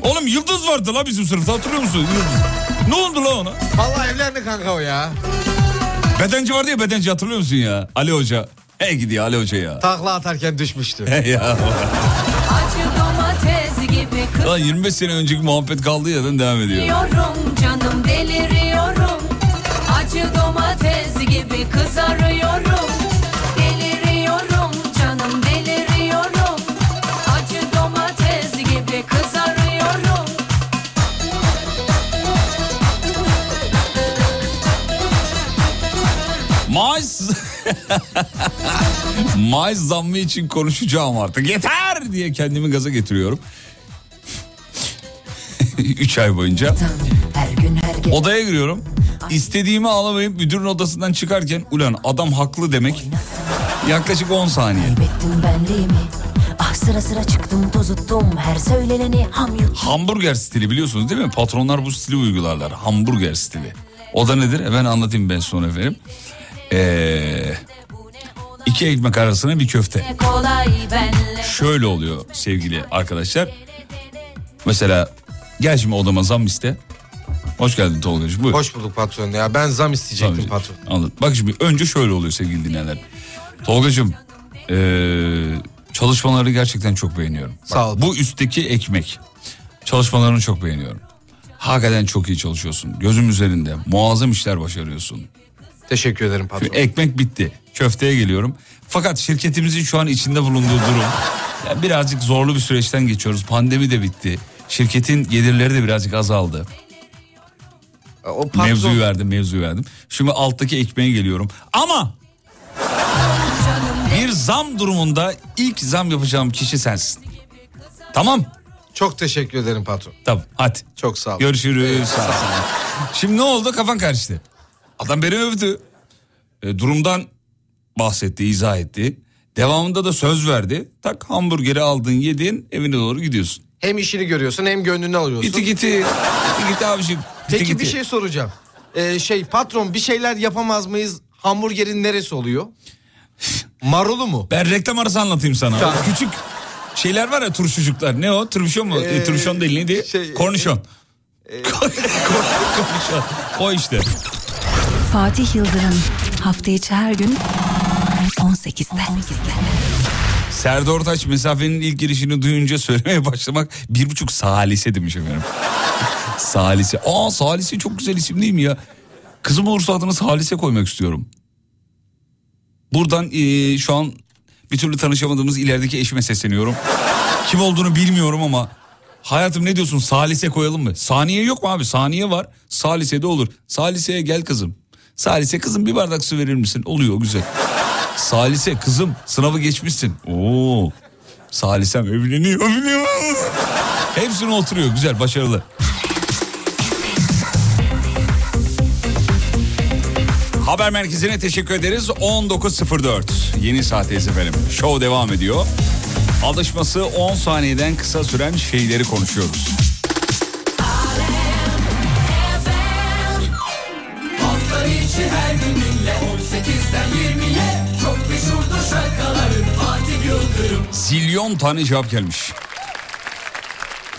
Oğlum Yıldız vardı la bizim sınıfta hatırlıyor musun? Yıldız. Ne oldu la ona? Vallahi evlendi kanka o ya. Bedenci vardı ya bedenci hatırlıyor musun ya? Ali Hoca. He gidiyor Ali Hoca ya. Takla atarken düşmüştü. He ya. Lan 25 sene önceki muhabbet kaldığı yerden devam ediyor. kızıyorum Canım deliriyorum Acı domates gibi kızarıyorum Deliriyorum canım deliriyorum Acı domates gibi kızarıyorum Maaş... Maaş zammı için konuşacağım artık. Yeter diye kendimi gaza getiriyorum. 3 ay boyunca. Odaya giriyorum. İstediğimi alamayıp müdürün odasından çıkarken ulan adam haklı demek yaklaşık 10 saniye. Ah sıra sıra çıktım tozuttum Her söyleneni ham yuttum Hamburger stili biliyorsunuz değil mi? Patronlar bu stili uygularlar. Hamburger stili. O da nedir? Ben anlatayım ben sonra efendim. Ee, iki ekmek arasına bir köfte. Şöyle oluyor sevgili arkadaşlar. Mesela gel şimdi odama zam iste. Hoş geldin Tolga'cığım buyur. Hoş bulduk patron ya. Ben zam isteyecektim Tabii. patron. Anladım. Bak şimdi önce şöyle oluyor sevgili dinleyenler. Tolga'cığım ee, çalışmaları gerçekten çok beğeniyorum. Bak, Sağ ol. Bu üstteki ekmek. Çalışmalarını çok beğeniyorum. Hakikaten çok iyi çalışıyorsun. Gözüm üzerinde. Muazzam işler başarıyorsun. Teşekkür ederim Şimdi patron. ekmek bitti. Köfteye geliyorum. Fakat şirketimizin şu an içinde bulunduğu durum yani birazcık zorlu bir süreçten geçiyoruz. Pandemi de bitti. Şirketin gelirleri de birazcık azaldı. O patron... Mevzuyu verdim, mevzuyu verdim. Şimdi alttaki ekmeğe geliyorum. Ama bir zam durumunda ilk zam yapacağım kişi sensin. Tamam. Çok teşekkür ederim patron. Tamam hadi. Çok sağ ol. Görüşürüz. Sağ ol. Şimdi ne oldu? Kafan karıştı. Adam beni övdü. E, durumdan bahsetti, izah etti. Devamında da söz verdi. Tak hamburgeri aldın, yedin, evine doğru gidiyorsun. Hem işini görüyorsun hem gönlünü alıyorsun. Giti giti. Giti giti abiciğim. Giti Peki giti. bir şey soracağım. Ee, şey patron bir şeyler yapamaz mıyız? Hamburgerin neresi oluyor? Marulu mu? Ben reklam arası anlatayım sana. Tamam. Küçük şeyler var ya turşucuklar. Ne o? Turşon mu? Ee, E, turşon değil neydi? şey, Kornişon. Kornişon. O işte. Fatih Yıldırım hafta içi her gün 18'de. Serdar Ortaç mesafenin ilk girişini duyunca söylemeye başlamak bir buçuk salise demiş efendim. salise. Aa salise çok güzel isim değil mi ya? Kızım olursa adını salise koymak istiyorum. Buradan eee, şu an bir türlü tanışamadığımız ilerideki eşime sesleniyorum. Kim olduğunu bilmiyorum ama hayatım ne diyorsun salise koyalım mı? Saniye yok mu abi? Saniye var. Salise de olur. Salise'ye gel kızım. Salise kızım bir bardak su verir misin? Oluyor güzel. Salise kızım sınavı geçmişsin. Oo. Salisem evleniyor, evleniyor. Hepsine oturuyor güzel başarılı. Haber merkezine teşekkür ederiz. 19.04 yeni saatteyiz efendim. Show devam ediyor. Alışması 10 saniyeden kısa süren şeyleri konuşuyoruz. Hafta gününle 18'den 20'ye Çok meşhurdur şarkıların Fatih Yıldırım Zilyon tane cevap gelmiş.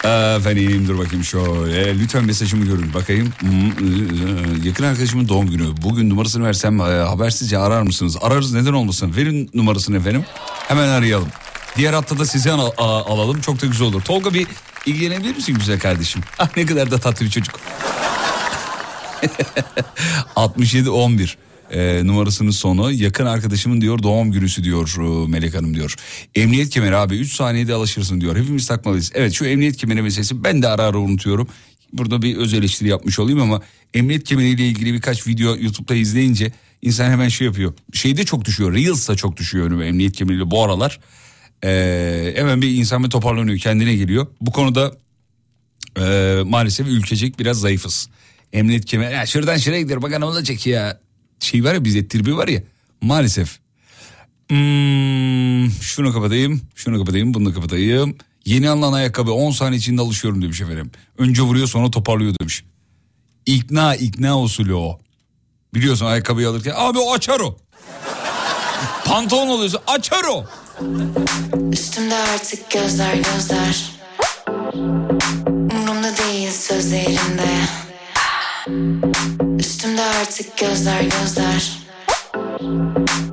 Efendim dur bakayım şöyle. Lütfen mesajımı görün bakayım. Hmm, Yakın arkadaşımın doğum günü. Bugün numarasını versem e, habersizce arar mısınız? Ararız neden olmasın. Verin numarasını efendim. Hemen arayalım. Diğer hatta da sizi al- alalım. Çok da güzel olur. Tolga bir ilgilenebilir misin güzel kardeşim? Ah ne kadar da tatlı bir çocuk. 6711 e, numarasının sonu yakın arkadaşımın diyor doğum günüsü diyor e, Melek Hanım diyor. Emniyet kemeri abi 3 saniyede alışırsın diyor. Hepimiz takmalıyız. Evet şu emniyet kemeri meselesi ben de ara ara unutuyorum. Burada bir öz eleştiri yapmış olayım ama emniyet kemeriyle ilgili birkaç video YouTube'da izleyince insan hemen şey yapıyor. Şeyde çok düşüyor. Reels'ta çok düşüyor önüme emniyet kemeriyle bu aralar. E, hemen bir insan bir toparlanıyor kendine geliyor. Bu konuda e, maalesef ülkecek biraz zayıfız. Emniyet kemeri ya şuradan şuraya gider bak ne olacak ya. Şey var ya bizde tribi var ya maalesef. Hmm, şunu kapatayım şunu kapatayım bunu kapatayım. Yeni alınan ayakkabı 10 saniye içinde alışıyorum demiş efendim. Önce vuruyor sonra toparlıyor demiş. İkna ikna usulü o. Biliyorsun ayakkabıyı alırken abi o açar o. Pantolon oluyorsa açar o. Üstümde artık gözler gözler Umrumda değil sözlerinde Üstümde artık gözler gözler.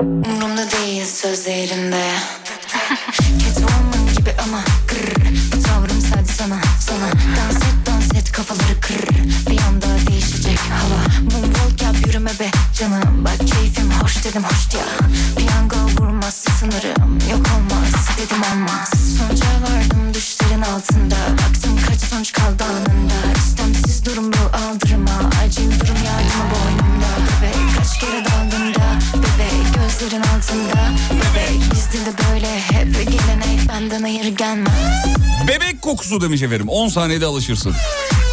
Umrumda değil sözlerinde. Catwoman gibi ama kırr Bu tavrım sadece sana sana. Dans et dans et kafaları kırr Bir anda değişecek hava. Moonwalk yap yürüme be canım. Bak keyfim hoş dedim hoş ya. Piyango vurmazsa sınırım Yok olmaz. Dedim olmaz. Sonuca vardım düşlerin altında. Baktım kaç sonuç kaldı anında. İstemsiz durum bu aldırma. Acil durum yardımı boynumda. Bebek kaç kere daldın da Bebek gözlerin altında Bebek bizde de böyle hep gelenek Benden hayır gelmez Bebek kokusu demiş efendim. 10 saniyede alışırsın.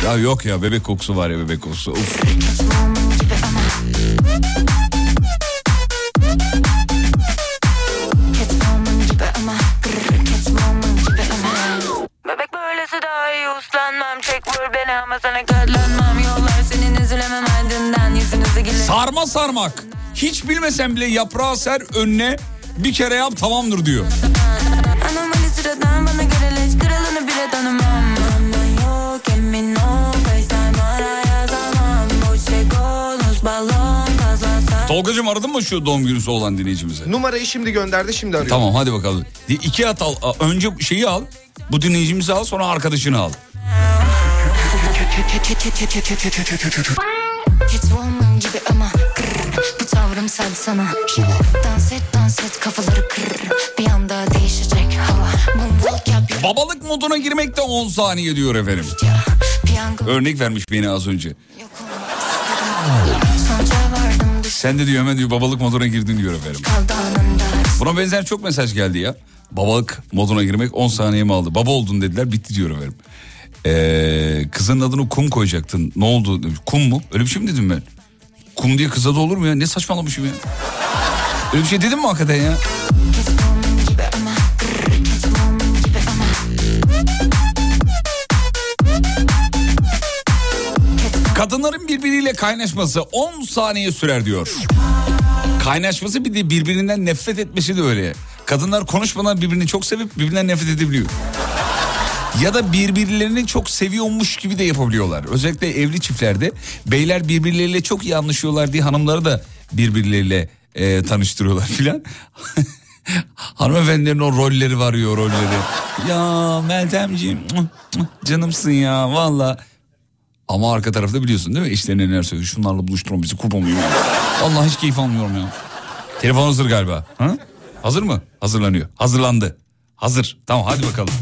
Ya yok ya bebek kokusu var ya bebek kokusu. Uf. Sarma sarmak. Hiç bilmesen bile yaprağı ser önüne bir kere yap tamamdır diyor. Tolgacığım aradın mı şu doğum günüsü olan dinleyicimizi? Numarayı şimdi gönderdi şimdi arıyor. Tamam hadi bakalım. İki at al. Önce şeyi al. Bu dinleyicimizi al sonra arkadaşını al. Sen sana Dans et dans et kafaları kır Bir anda değişecek hava Moonwalk yap yürü Babalık moduna girmek de 10 saniye diyor efendim. Örnek vermiş beni az önce. Sen de diyor hemen diyor babalık moduna girdin diyor efendim. Buna benzer çok mesaj geldi ya. Babalık moduna girmek 10 saniye mi aldı? Baba oldun dediler bitti diyor efendim. Ee, kızın adını kum koyacaktın. Ne oldu? Kum mu? Öyle bir şey mi dedim ben? Kum diye kıza da olur mu ya? Ne saçmalamışım ya? Öyle bir şey dedim mi hakikaten ya? Kadınların birbiriyle kaynaşması 10 saniye sürer diyor. Kaynaşması bir de birbirinden nefret etmesi de öyle. Kadınlar konuşmadan birbirini çok sevip birbirinden nefret edebiliyor. Ya da birbirlerini çok seviyormuş gibi de yapabiliyorlar. Özellikle evli çiftlerde beyler birbirleriyle çok iyi anlaşıyorlar diye hanımları da birbirleriyle e, tanıştırıyorlar filan. Hanımefendilerin o rolleri var ya o rolleri. Ya Meltemciğim canımsın ya valla. Ama arka tarafta biliyorsun değil mi? İşlerine neler söylüyor. Şunlarla buluşturun bizi ya. Allah hiç keyif almıyorum ya. Telefon hazır galiba. Ha? Hazır mı? Hazırlanıyor. Hazırlandı. Hazır. Tamam hadi bakalım.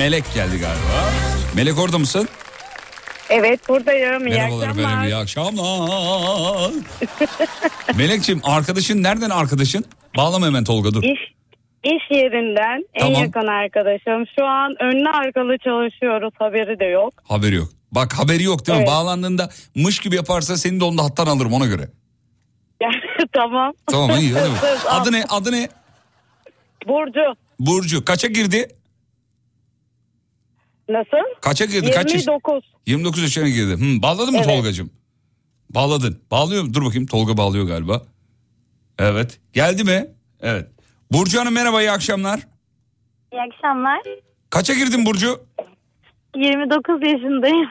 Melek geldi galiba. Melek orada mısın? Evet buradayım. İyi Merhabalar akşamlar. efendim iyi akşamlar. Melekciğim arkadaşın nereden arkadaşın? Bağlama hemen Tolga dur. İş, iş yerinden en Tamam. yakın arkadaşım. Şu an önlü arkalı çalışıyoruz haberi de yok. Haberi yok. Bak haberi yok değil mi? Evet. Bağlandığında mış gibi yaparsa seni de onda hattan alırım ona göre. tamam. Tamam iyi hadi. bak. Söz al. Adı ne? Adı ne? Burcu. Burcu. Kaça girdi? Nasıl? Kaça girdi? Kaç yaş- 29. 29 yaşına girdi. Hmm, bağladın mı Evet. Tolgacığım? Bağladın. Bağlıyor mu? Dur bakayım Tolga bağlıyor galiba. Evet. Geldi mi? Evet. Burcu Hanım merhaba iyi akşamlar. İyi akşamlar. Kaça girdin Burcu? 29 yaşındayım.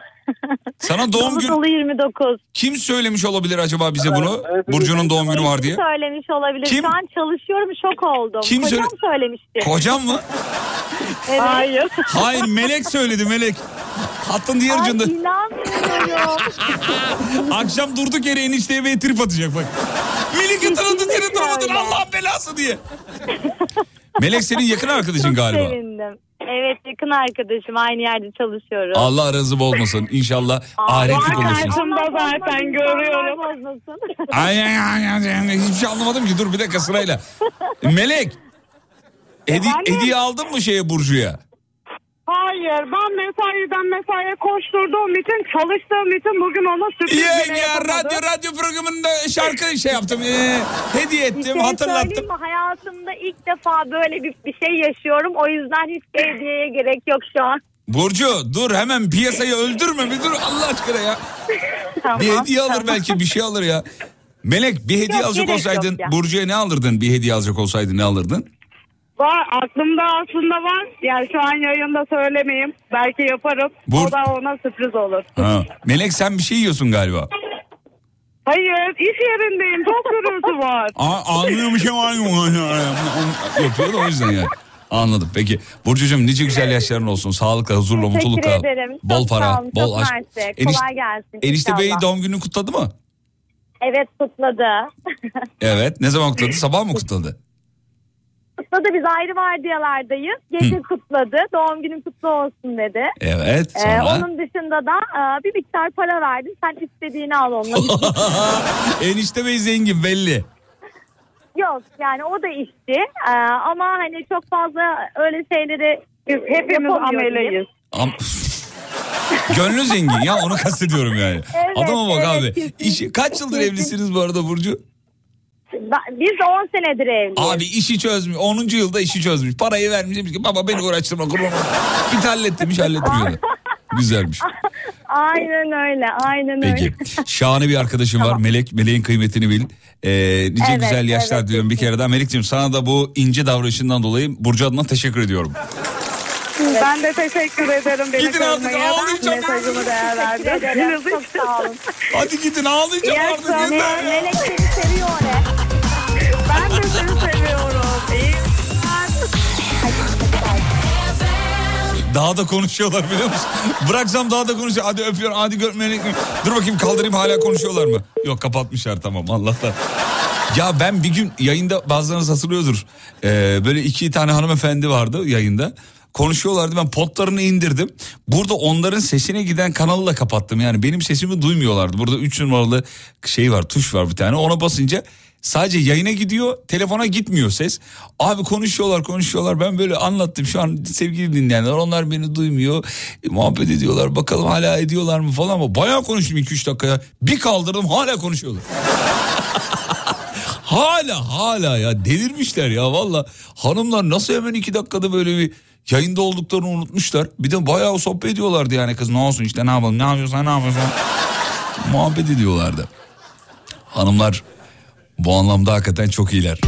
Sana doğum günü... dolu 29. Kim söylemiş olabilir acaba bize bunu? Burcu'nun doğum günü var diye. Söylemiş olabilir. Kim? Şu an çalışıyorum şok oldum. Kim Kocam söyle- söylemişti. Kocam mı? Evet. Hayır. Hayır Melek söyledi Melek. Hattın diğer ucunda. Ay inanmıyorum. Akşam durduk yere enişteye bir trip atacak bak. Melek hatırladı seni durmadın. Allah'ın belası diye. Melek senin yakın arkadaşın Çok galiba. sevindim. Evet yakın arkadaşım aynı yerde çalışıyoruz. Allah aranızı bozmasın. İnşallah ahiretlik olursunuz. Karşımda zaten görüyorum. Ay, ay, ay, ay, ay, hiçbir şey anlamadım ki dur bir dakika sırayla. Melek. Hedi hediye aldın mı şeye Burcu'ya? Hayır ben mesaiden mesaiye koşturduğum için çalıştığım için bugün ona sürpriz Ya, bile ya yapamadım. radyo radyo programında şarkı şey yaptım. e, hediye Bir ettim şey hatırlattım. söyleyeyim mi? Hayatımda ilk defa böyle bir, bir şey yaşıyorum. O yüzden hiçbir hediyeye gerek yok şu an. Burcu dur hemen piyasayı öldürme bir dur Allah aşkına ya. Tamam, bir hediye alır belki bir şey alır ya. Melek bir hediye Yok, alacak gerek olsaydın ya. Burcu'ya ne alırdın? Bir hediye alacak olsaydın ne alırdın? Var aklımda aslında var. Yani şu an yayında söylemeyeyim. Belki yaparım. Bur- O da ona sürpriz olur. Ha. Melek sen bir şey yiyorsun galiba. Hayır iş yerindeyim. Çok gürültü var. Aa, anlıyor bir şey var mı? Yapıyor da o yüzden yani. Anladım. Peki Burcucuğum nice güzel yaşların olsun. Sağlıkla, huzurla, Teşekkür mutlulukla. ederim. Çok Bol para, sağ olun, bol aşk. mersi. Eniş- Kolay gelsin. Enişte Bey inşallah. doğum gününü kutladı mı? Evet kutladı. Evet. Ne zaman kutladı? Sabah mı kutladı? Kutladı biz ayrı vardiyalardayız. Gece kutladı. Doğum günün kutlu olsun dedi. Evet. Ee, Sonra? onun dışında da e, bir miktar para verdim. Sen istediğini al onunla. Enişte Bey zengin belli. Yok yani o da işçi. Ee, ama hani çok fazla öyle şeyleri hepimiz ameleyiz. Am- Gönlü zengin ya onu kastediyorum yani. Evet, Adama bak evet, abi. İşi, kaç yıldır Kesin. evlisiniz bu arada Burcu? Biz de 10 senedir evliyiz. Abi işi çözmüş. 10. yılda işi çözmüş. Parayı vermiş demiş ki baba beni uğraştırma kurban olayım." Bir de hallettirmiş halletmiş. Güzelmiş. Aynen öyle aynen öyle. Peki. Şahane bir arkadaşım var. Melek. Meleğin kıymetini bil. Ee, nice Evet, güzel yaşlar evet, diyorum bir kere daha. Melek'ciğim sana da bu ince davranışından dolayı Burcu adına teşekkür ediyorum. Ben de teşekkür ederim. Beni Gidin artık, ağlayacağım. Mesajımı değer verdin. Çok sağ olun. Hadi gidin ağlayacağım artık. Melek seni seviyor? Ben de seni seviyorum. İyi Daha da konuşuyorlar biliyor musun? Bıraksam daha da konuşuyor. Hadi öpüyorum hadi görmeyin. Dur bakayım kaldırayım hala konuşuyorlar mı? Yok kapatmışlar tamam Allah'tan. Ya ben bir gün yayında bazılarınız hatırlıyordur. Ee, böyle iki tane hanımefendi vardı yayında. Konuşuyorlardı ben potlarını indirdim. Burada onların sesine giden kanalı da kapattım. Yani benim sesimi duymuyorlardı. Burada 3 numaralı şey var tuş var bir tane. Ona basınca sadece yayına gidiyor telefona gitmiyor ses. Abi konuşuyorlar konuşuyorlar ben böyle anlattım şu an sevgili dinleyenler onlar beni duymuyor. E, muhabbet ediyorlar bakalım hala ediyorlar mı falan ama bayağı konuştum 2-3 dakikaya. Bir kaldırdım hala konuşuyorlar. Hala hala ya delirmişler ya valla. Hanımlar nasıl hemen iki dakikada böyle bir yayında olduklarını unutmuşlar. Bir de bayağı sohbet ediyorlardı yani kız ne olsun işte ne yapalım ne yapıyorsan ne yapıyorsan. Muhabbet ediyorlardı. Hanımlar bu anlamda hakikaten çok iyiler.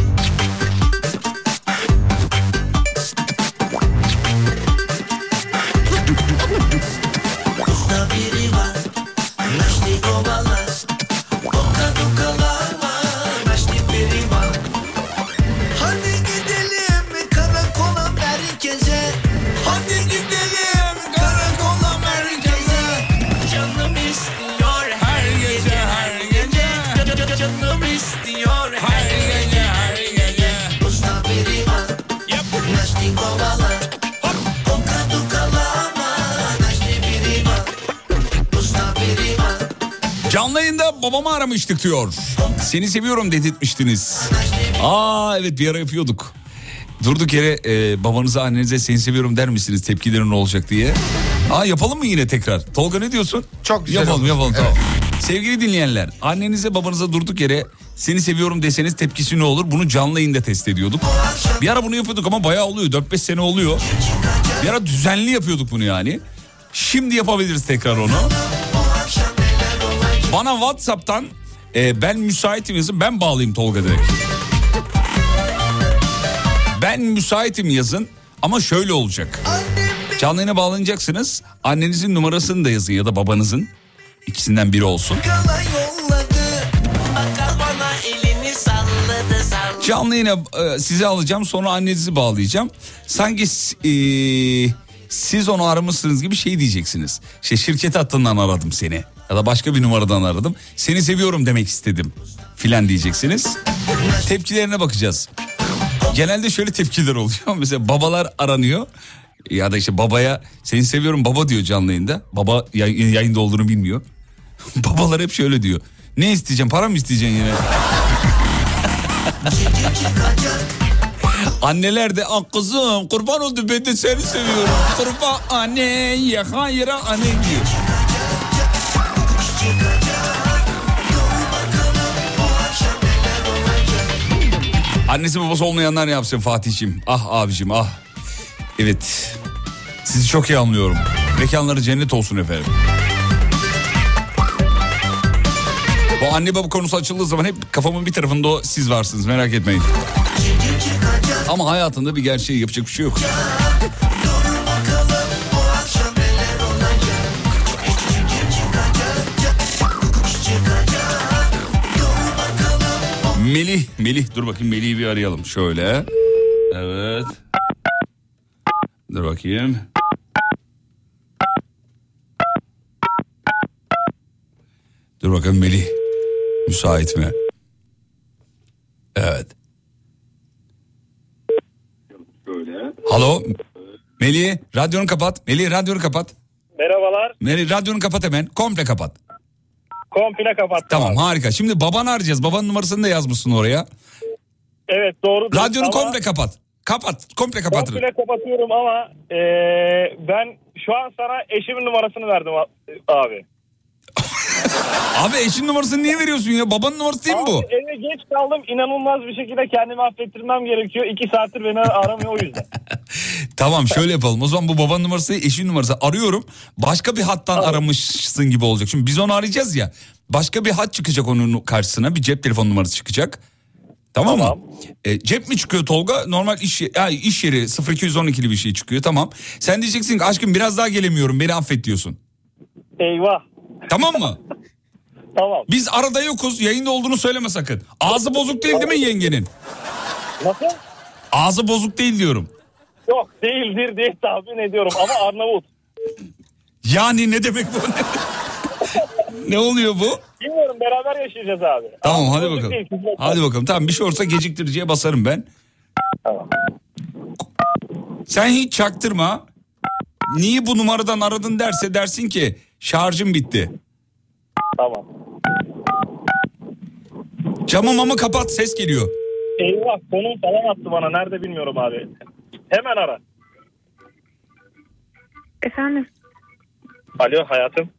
Babamı aramıştık diyor. Seni seviyorum dedirtmiştiniz. Aa evet bir ara yapıyorduk. Durduk yere e, babanıza annenize seni seviyorum der misiniz tepkilerin ne olacak diye. Aa yapalım mı yine tekrar? Tolga ne diyorsun? Çok güzel Yapalım olur. yapalım Evet. tamam. Sevgili dinleyenler annenize babanıza durduk yere seni seviyorum deseniz tepkisi ne olur? Bunu canlı yayında test ediyorduk. Bir ara bunu yapıyorduk ama bayağı oluyor 4-5 sene oluyor. Bir ara düzenli yapıyorduk bunu yani. Şimdi yapabiliriz tekrar onu. Bana Whatsapp'tan e, ben müsaitim yazın ben bağlayayım Tolga direkt. Ben müsaitim yazın ama şöyle olacak. Canlı yayına bağlanacaksınız. Annenizin numarasını da yazın ya da babanızın. İkisinden biri olsun. Canlı yayına e, sizi alacağım sonra annenizi bağlayacağım. Sanki e, siz onu aramışsınız gibi şey diyeceksiniz. İşte şirket hattından aradım seni. Ya da başka bir numaradan aradım. Seni seviyorum demek istedim. Filan diyeceksiniz. Tepkilerine bakacağız. Genelde şöyle tepkiler oluyor. Mesela babalar aranıyor. Ya da işte babaya seni seviyorum baba diyor canlı yayında. Baba yay- yayında olduğunu bilmiyor. Babalar hep şöyle diyor. Ne isteyeceğim para mı isteyeceksin yine? Anneler de ah kızım kurban oldu ben de seni seviyorum. Kurban anne ya hayra anne diyor. Annesi babası olmayanlar ne yapsın Fatih'ciğim? Ah abicim ah. Evet. Sizi çok iyi anlıyorum. Mekanları cennet olsun efendim. Bu anne baba konusu açıldığı zaman hep kafamın bir tarafında o siz varsınız merak etmeyin. Ama hayatında bir gerçeği yapacak bir şey yok. Melih, Melih dur bakayım Melih'i bir arayalım şöyle. Evet. Dur bakayım. Dur bakalım Melih. Müsait mi? Evet. Halo. Melih radyonu kapat. Melih radyonu kapat. Merhabalar. Melih radyonu kapat hemen. Komple kapat. Komple kapattım. Tamam harika. Şimdi babanı arayacağız. Babanın numarasını da yazmışsın oraya. Evet doğru. Radyonu Ama komple kapat. Kapat. Komple kapat. Komple kapatıyorum ama eee, ben şu an sana eşimin numarasını verdim abi. Abi eşin numarasını niye veriyorsun ya? Babanın numarası değil mi bu? Abi eve geç kaldım. İnanılmaz bir şekilde kendimi affettirmem gerekiyor. İki saattir beni aramıyor o yüzden. Tamam şöyle yapalım. O zaman bu babanın numarası eşin numarası. Arıyorum. Başka bir hattan aramışsın gibi olacak. Şimdi biz onu arayacağız ya. Başka bir hat çıkacak onun karşısına. Bir cep telefon numarası çıkacak. Tamam, mı? E, cep mi çıkıyor Tolga? Normal iş, ya, iş yeri 0212'li bir şey çıkıyor. Tamam. Sen diyeceksin ki aşkım biraz daha gelemiyorum. Beni affet diyorsun. Eyvah. Tamam mı? tamam. Biz arada yokuz. Yayında olduğunu söyleme sakın. Ağzı bozuk değil değil mi yengenin? Nasıl? Ağzı bozuk değil diyorum. Yok değildir diye tahmin ediyorum ama Arnavut. Yani ne demek bu? ne oluyor bu? Bilmiyorum beraber yaşayacağız abi. Tamam Ama hadi bakalım. değil. Hadi bakalım. Tamam bir şey olursa geciktiriciye basarım ben. Sen hiç çaktırma. Niye bu numaradan aradın derse dersin ki şarjım bitti. Tamam. Camı mamı kapat ses geliyor. Eyvah konum falan attı bana. Nerede bilmiyorum abi. Hemen ara. Efendim. Alo hayatım.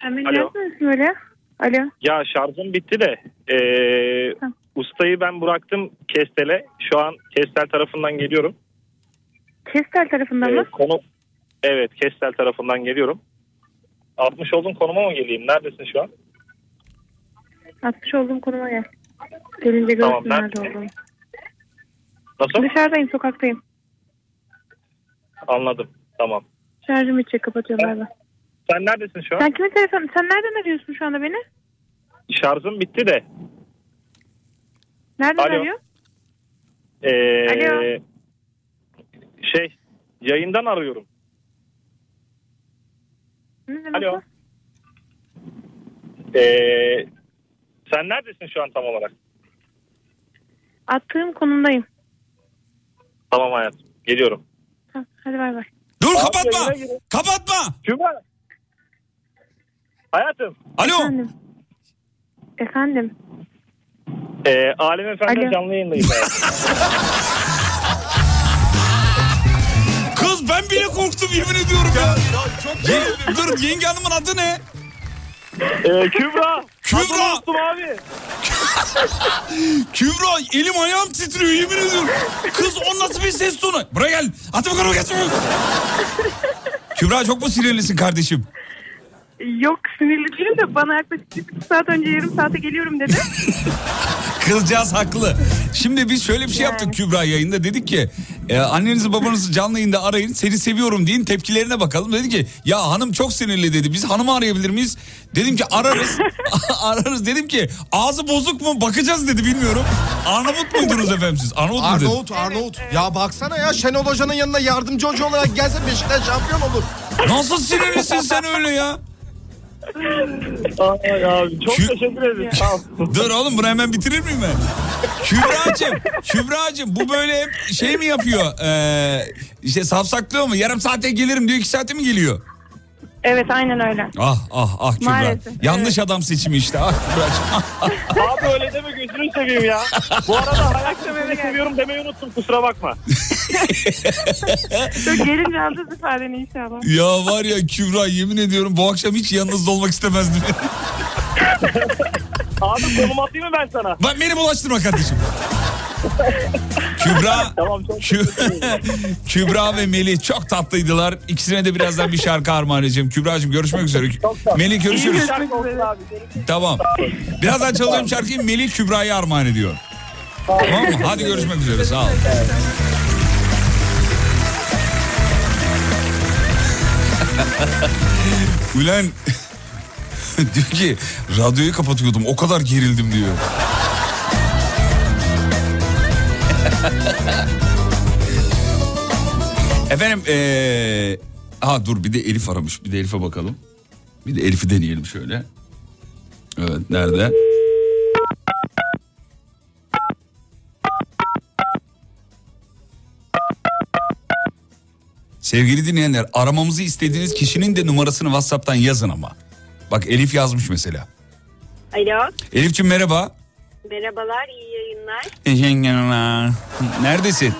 Hemen Alo. yazmıyorsun öyle. Alo. Ya şarjım bitti de eee, ustayı ben bıraktım Kestel'e. Şu an Kestel tarafından geliyorum. Kestel tarafından Eee, mı? konu Evet Kestel tarafından geliyorum. 60 olduğum konuma mı geleyim? Neredesin şu an? Atmış olduğum konuma gel. Gelince görürsün Tamam, ben- nerede olduğumu. Nasıl? Dışarıdayım sokaktayım. Anladım. Tamam. Şarjım bitecek kapatıyorum abi. Sen neredesin şu an? Sen kimin telefonu? Sen nereden arıyorsun şu anda beni? Şarjım bitti de. Nereden Alo. arıyor? Eee, Alo. Şey yayından arıyorum. Ne demek Alo. o? Eee, sen neredesin şu an tam olarak? Attığım konumdayım. Tamam hayatım. Geliyorum. Ha, hadi bay bay. Dur Abi, kapatma. yayına girin. Kapatma. Kübra. Hayatım. Alo. Efendim. Efendim. Eee Alem Efendi Alo. canlı yayındayız. hayatım. Kız ben bile korktum yemin ediyorum ya. Ye- dur yenge hanımın adı ne? Eee Kübra. Kübra. Adını unuttum abi. Kübra elim ayağım titriyor yemin ediyorum. Kız o nasıl bir ses tonu? Buraya gel. Hadi bakalım geç. Kübra çok mu sinirlisin kardeşim? Yok sinirli değilim de bana yaklaşık bir saat önce yarım saate geliyorum dedi. Kızcağız haklı. Şimdi biz şöyle bir şey yaptık Kübra yayında. Dedik ki e, annenizi babanızı canlı yayında arayın. Seni seviyorum deyin tepkilerine bakalım. Dedi ki ya hanım çok sinirli dedi. Biz hanımı arayabilir miyiz? Dedim ki ararız. ararız. Dedim ki ağzı bozuk mu bakacağız dedi bilmiyorum. Arnavut muydunuz efendim siz? Arnavut? Arnavut, Arnavut. Ya baksana ya Şenol Hoca'nın yanına yardımcı hoca olarak gelse Beşiktaş şampiyon olur. Nasıl sinirlisin sen öyle ya? Ay abi çok teşekkür ederim. Sağ. Dur oğlum bunu hemen bitirir miyim ben? Kübra'cığım, Kübra'cığım bu böyle hep şey mi yapıyor? Ee, işte safsaklıyor mu? Yarım saate gelirim diyor iki saate mi geliyor? Evet aynen öyle. Ah ah ah Kübra. Maalesef, Yanlış adam seçimi işte. Ah Kübra'cığım. Abi öyle deme gözünü seveyim ya. Bu arada hayatım seni seviyorum demeyi unuttum kusura bakma. Dur gelince alacağız ifadeni inşallah. ya var ya Kübra yemin ediyorum bu akşam hiç yanınızda olmak istemezdim. Abi konum atayım mı ben sana? Bak beni bulaştırma kardeşim. Kübra, Tamam çok Kü- Kübra ve Melih çok tatlıydılar. İkisine de birazdan bir şarkı armağan edeceğim. Kübra'cığım görüşmek üzere. Melih görüşürüz. Tamam. Birazdan çalacağım şarkıyı Melih Kübra'ya armağan ediyor. Tamam mı? Hadi görüşmek üzere. Sağ ol. Ulan diyor ki radyoyu kapatıyordum o kadar gerildim diyor. Efendim ee... Ha dur bir de Elif aramış. Bir de Elif'e bakalım. Bir de Elif'i deneyelim şöyle. Evet nerede? Sevgili dinleyenler aramamızı istediğiniz kişinin de numarasını WhatsApp'tan yazın ama. Bak Elif yazmış mesela. Alo. Elif'ciğim merhaba. Merhabalar, iyi yayınlar. Teşekkürler. Neredesin?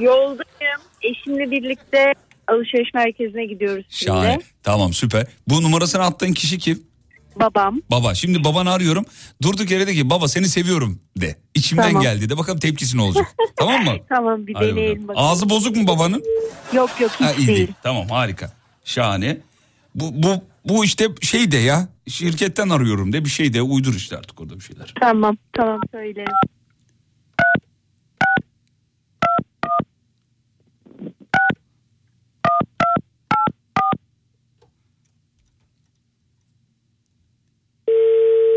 Yoldayım. Eşimle birlikte alışveriş merkezine gidiyoruz şimdi. Şahane. Tamam süper. Bu numarasını attığın kişi kim? Babam. Baba. Şimdi babanı arıyorum. Durduk yere de ki baba seni seviyorum de. İçimden Tamam. geldi de bakalım tepkisi ne olacak. tamam mı? Tamam bir Hadi deneyelim bakalım. bakalım. Ağzı bozuk mu babanın? Yok yok hiç Ha, iyi değil. değil. Tamam harika. Şahane. Bu, bu, bu işte şey de ya şirketten arıyorum de bir şey de uydur işte artık orada bir şeyler. Tamam tamam söylerim.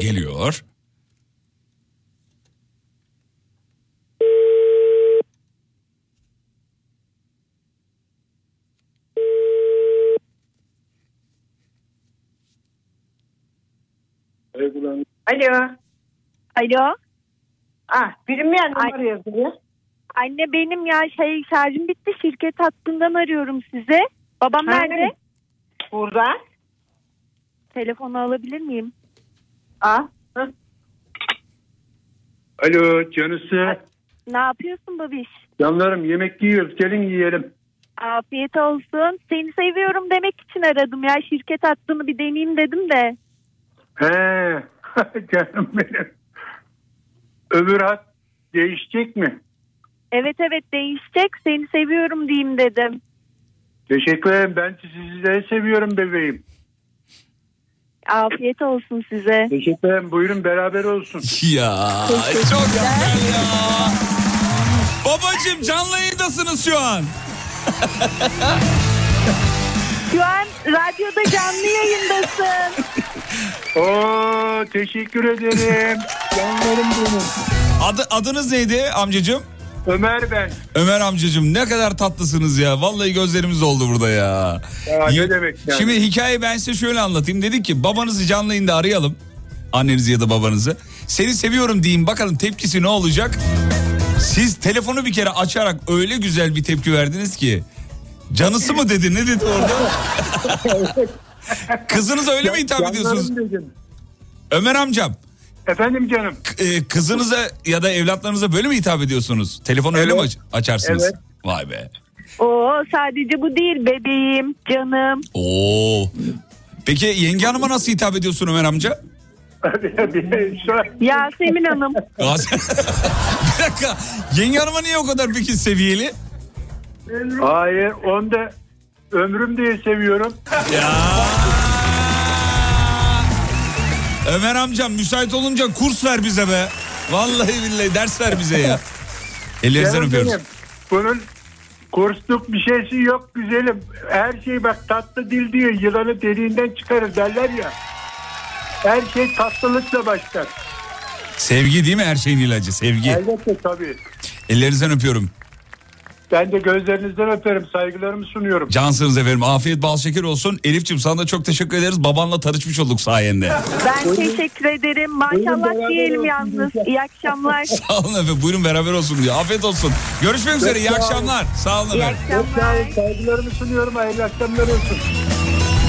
Geliyor. Alo. Alo. Ah, birim ya numara yazıyor. Anne benim ya şey şarjım bitti şirket hattından arıyorum size. Babam Ha, nerede? Burada. Telefonu alabilir miyim? Aa. Alo canısı. Ne yapıyorsun babiş? Canlarım yemek yiyoruz gelin yiyelim. Afiyet olsun. Seni seviyorum demek için aradım ya. Şirket hattını bir deneyeyim dedim de. He canım benim. Öbür hat değişecek mi? Evet evet değişecek. Seni seviyorum diyeyim dedim. Teşekkür ederim ben sizi de seviyorum bebeğim. Afiyet olsun size. Teşekkür ederim buyurun beraber olsun. Ya çok güzel ya. Babacım canlı yayındasınız şu an. Şu an radyoda canlı yayındasın. Oo teşekkür ederim. Canlarım benim. Adı, adınız neydi amcacığım? Ömer ben. Ömer amcacığım ne kadar tatlısınız ya. Vallahi gözlerimiz oldu burada ya. Ya ne demek yani? Şimdi hikayeyi ben size şöyle anlatayım. Dedik ki babanızı canlı yayında arayalım. Annenizi ya da babanızı. Seni seviyorum diyeyim bakalım tepkisi ne olacak. Siz telefonu bir kere açarak öyle güzel bir tepki verdiniz ki. Canısı mı dedi ne dedi orada? Kızınıza öyle mi hitap ediyorsunuz? Ömer amcam. Efendim canım. e, kızınıza ya da evlatlarınıza böyle mi hitap ediyorsunuz? Telefonu öyle mi aç- açarsınız? Evet. Vay be. Oo sadece bu değil bebeğim, canım. Oo. Peki yenge hanıma nasıl hitap ediyorsun Ömer amca? Yasemin Hanım. Bir dakika. Yenge hanıma niye o kadar peki seviyeli? Hayır onu da ömrüm diye seviyorum. Ya. Ömer amcam müsait olunca kurs ver bize be. Vallahi billahi ders ver bize ya. Ellerinizden öpüyoruz. benim, Bunun kursluk bir şeysi yok güzelim. Her şey bak tatlı dil diyor. Yılanı deliğinden çıkarır derler ya. Her şey tatlılıkla başlar. Sevgi değil mi her şeyin ilacı? Sevgi. Elbette tabii. Ellerinizden öpüyorum. Ben de gözlerinizden öperim. Saygılarımı sunuyorum. Cansınız efendim. Afiyet bal şeker olsun. Elif'ciğim sana da çok teşekkür ederiz. Babanla tanışmış olduk sayende. Ben teşekkür ederim. Maşallah diyelim olsun yalnız. İyi akşamlar. Sağ olun efendim. Buyurun beraber olsun diyor. Afiyet olsun. Görüşmek üzere. İyi akşamlar. Sağ olun İyi efendim. Çok sağ akşamlar. olun. Saygılarımı sunuyorum. Hayırlı akşamlar olsun.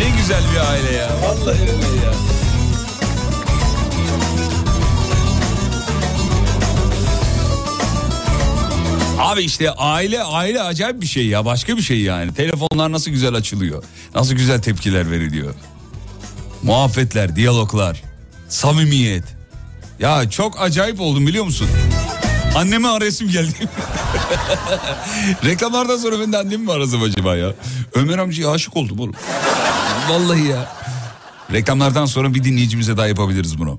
Ne güzel bir aile ya. Vallahi öyle ya. Abi işte aile aile acayip bir şey ya başka bir şey yani. Telefonlar nasıl güzel açılıyor. Nasıl güzel tepkiler veriliyor. Muhabbetler, diyaloglar, samimiyet. Ya çok acayip oldum biliyor musun? Anneme arayasım geldi. Reklamlardan sonra ben de annemi mi arasam acaba ya? Ömer amcaya aşık oldum oğlum. Vallahi ya. Reklamlardan sonra bir dinleyicimize daha yapabiliriz bunu.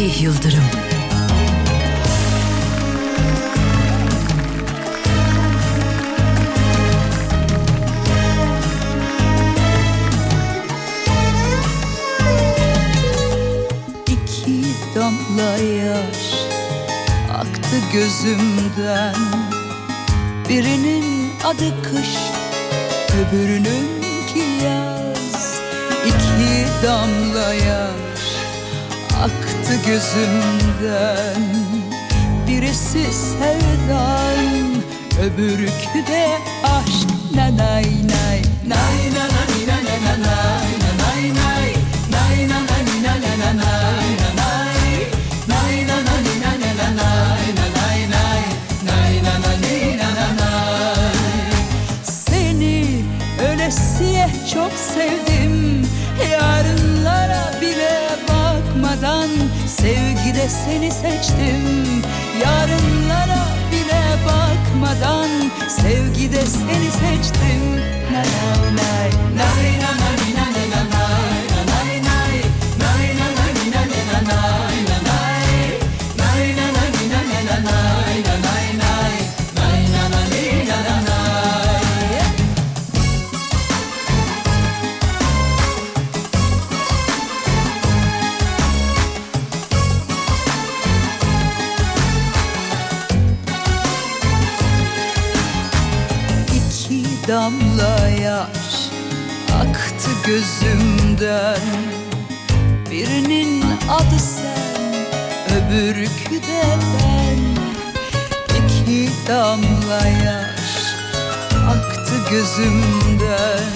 Fatih Yıldırım. İki damla yaş aktı gözümden Birinin adı kış öbürününki yaz İki damla yaş Yaktı gözümden Birisi sevdan Öbürkü de aşk Nay nay nay Nay nay nay nay nay nay nay nay seni seçtim. Yarınlara bile bakmadan Sevgide seni seçtim. Nay nay nay nay nay nay nay nay nay de ben İki damla yaş aktı gözümden.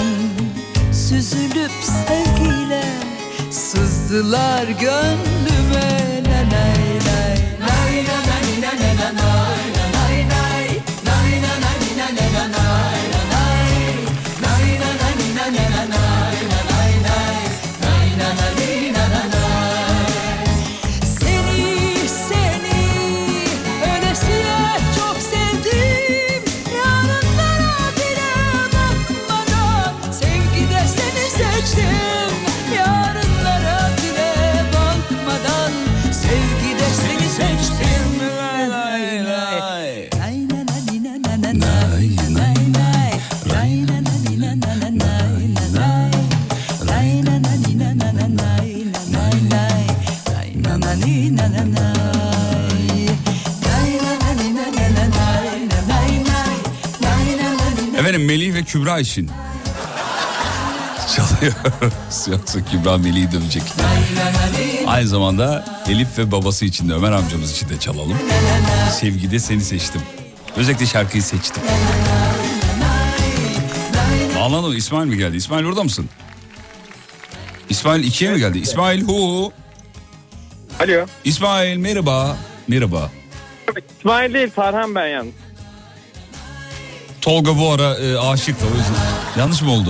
Süzülüp sevgiyle sızdılar gönlüme. Nay nay nay Nay nay nay nay nay nay nay nay Kübra için çalıyoruz. Yoksa Kübra Melih'i dövecek. Aynı zamanda Elif ve babası için de Ömer amcamız için de çalalım. Sevgide seni seçtim. Özellikle şarkıyı seçtim. Bağlan o İsmail mi geldi? İsmail orada mısın? İsmail ikiye mi geldi? İsmail hu. Alo. İsmail merhaba. Merhaba. İsmail değil Tarhan ben yalnız. Tolga bu ara e, aşıktı o yüzden. Yanlış mı oldu?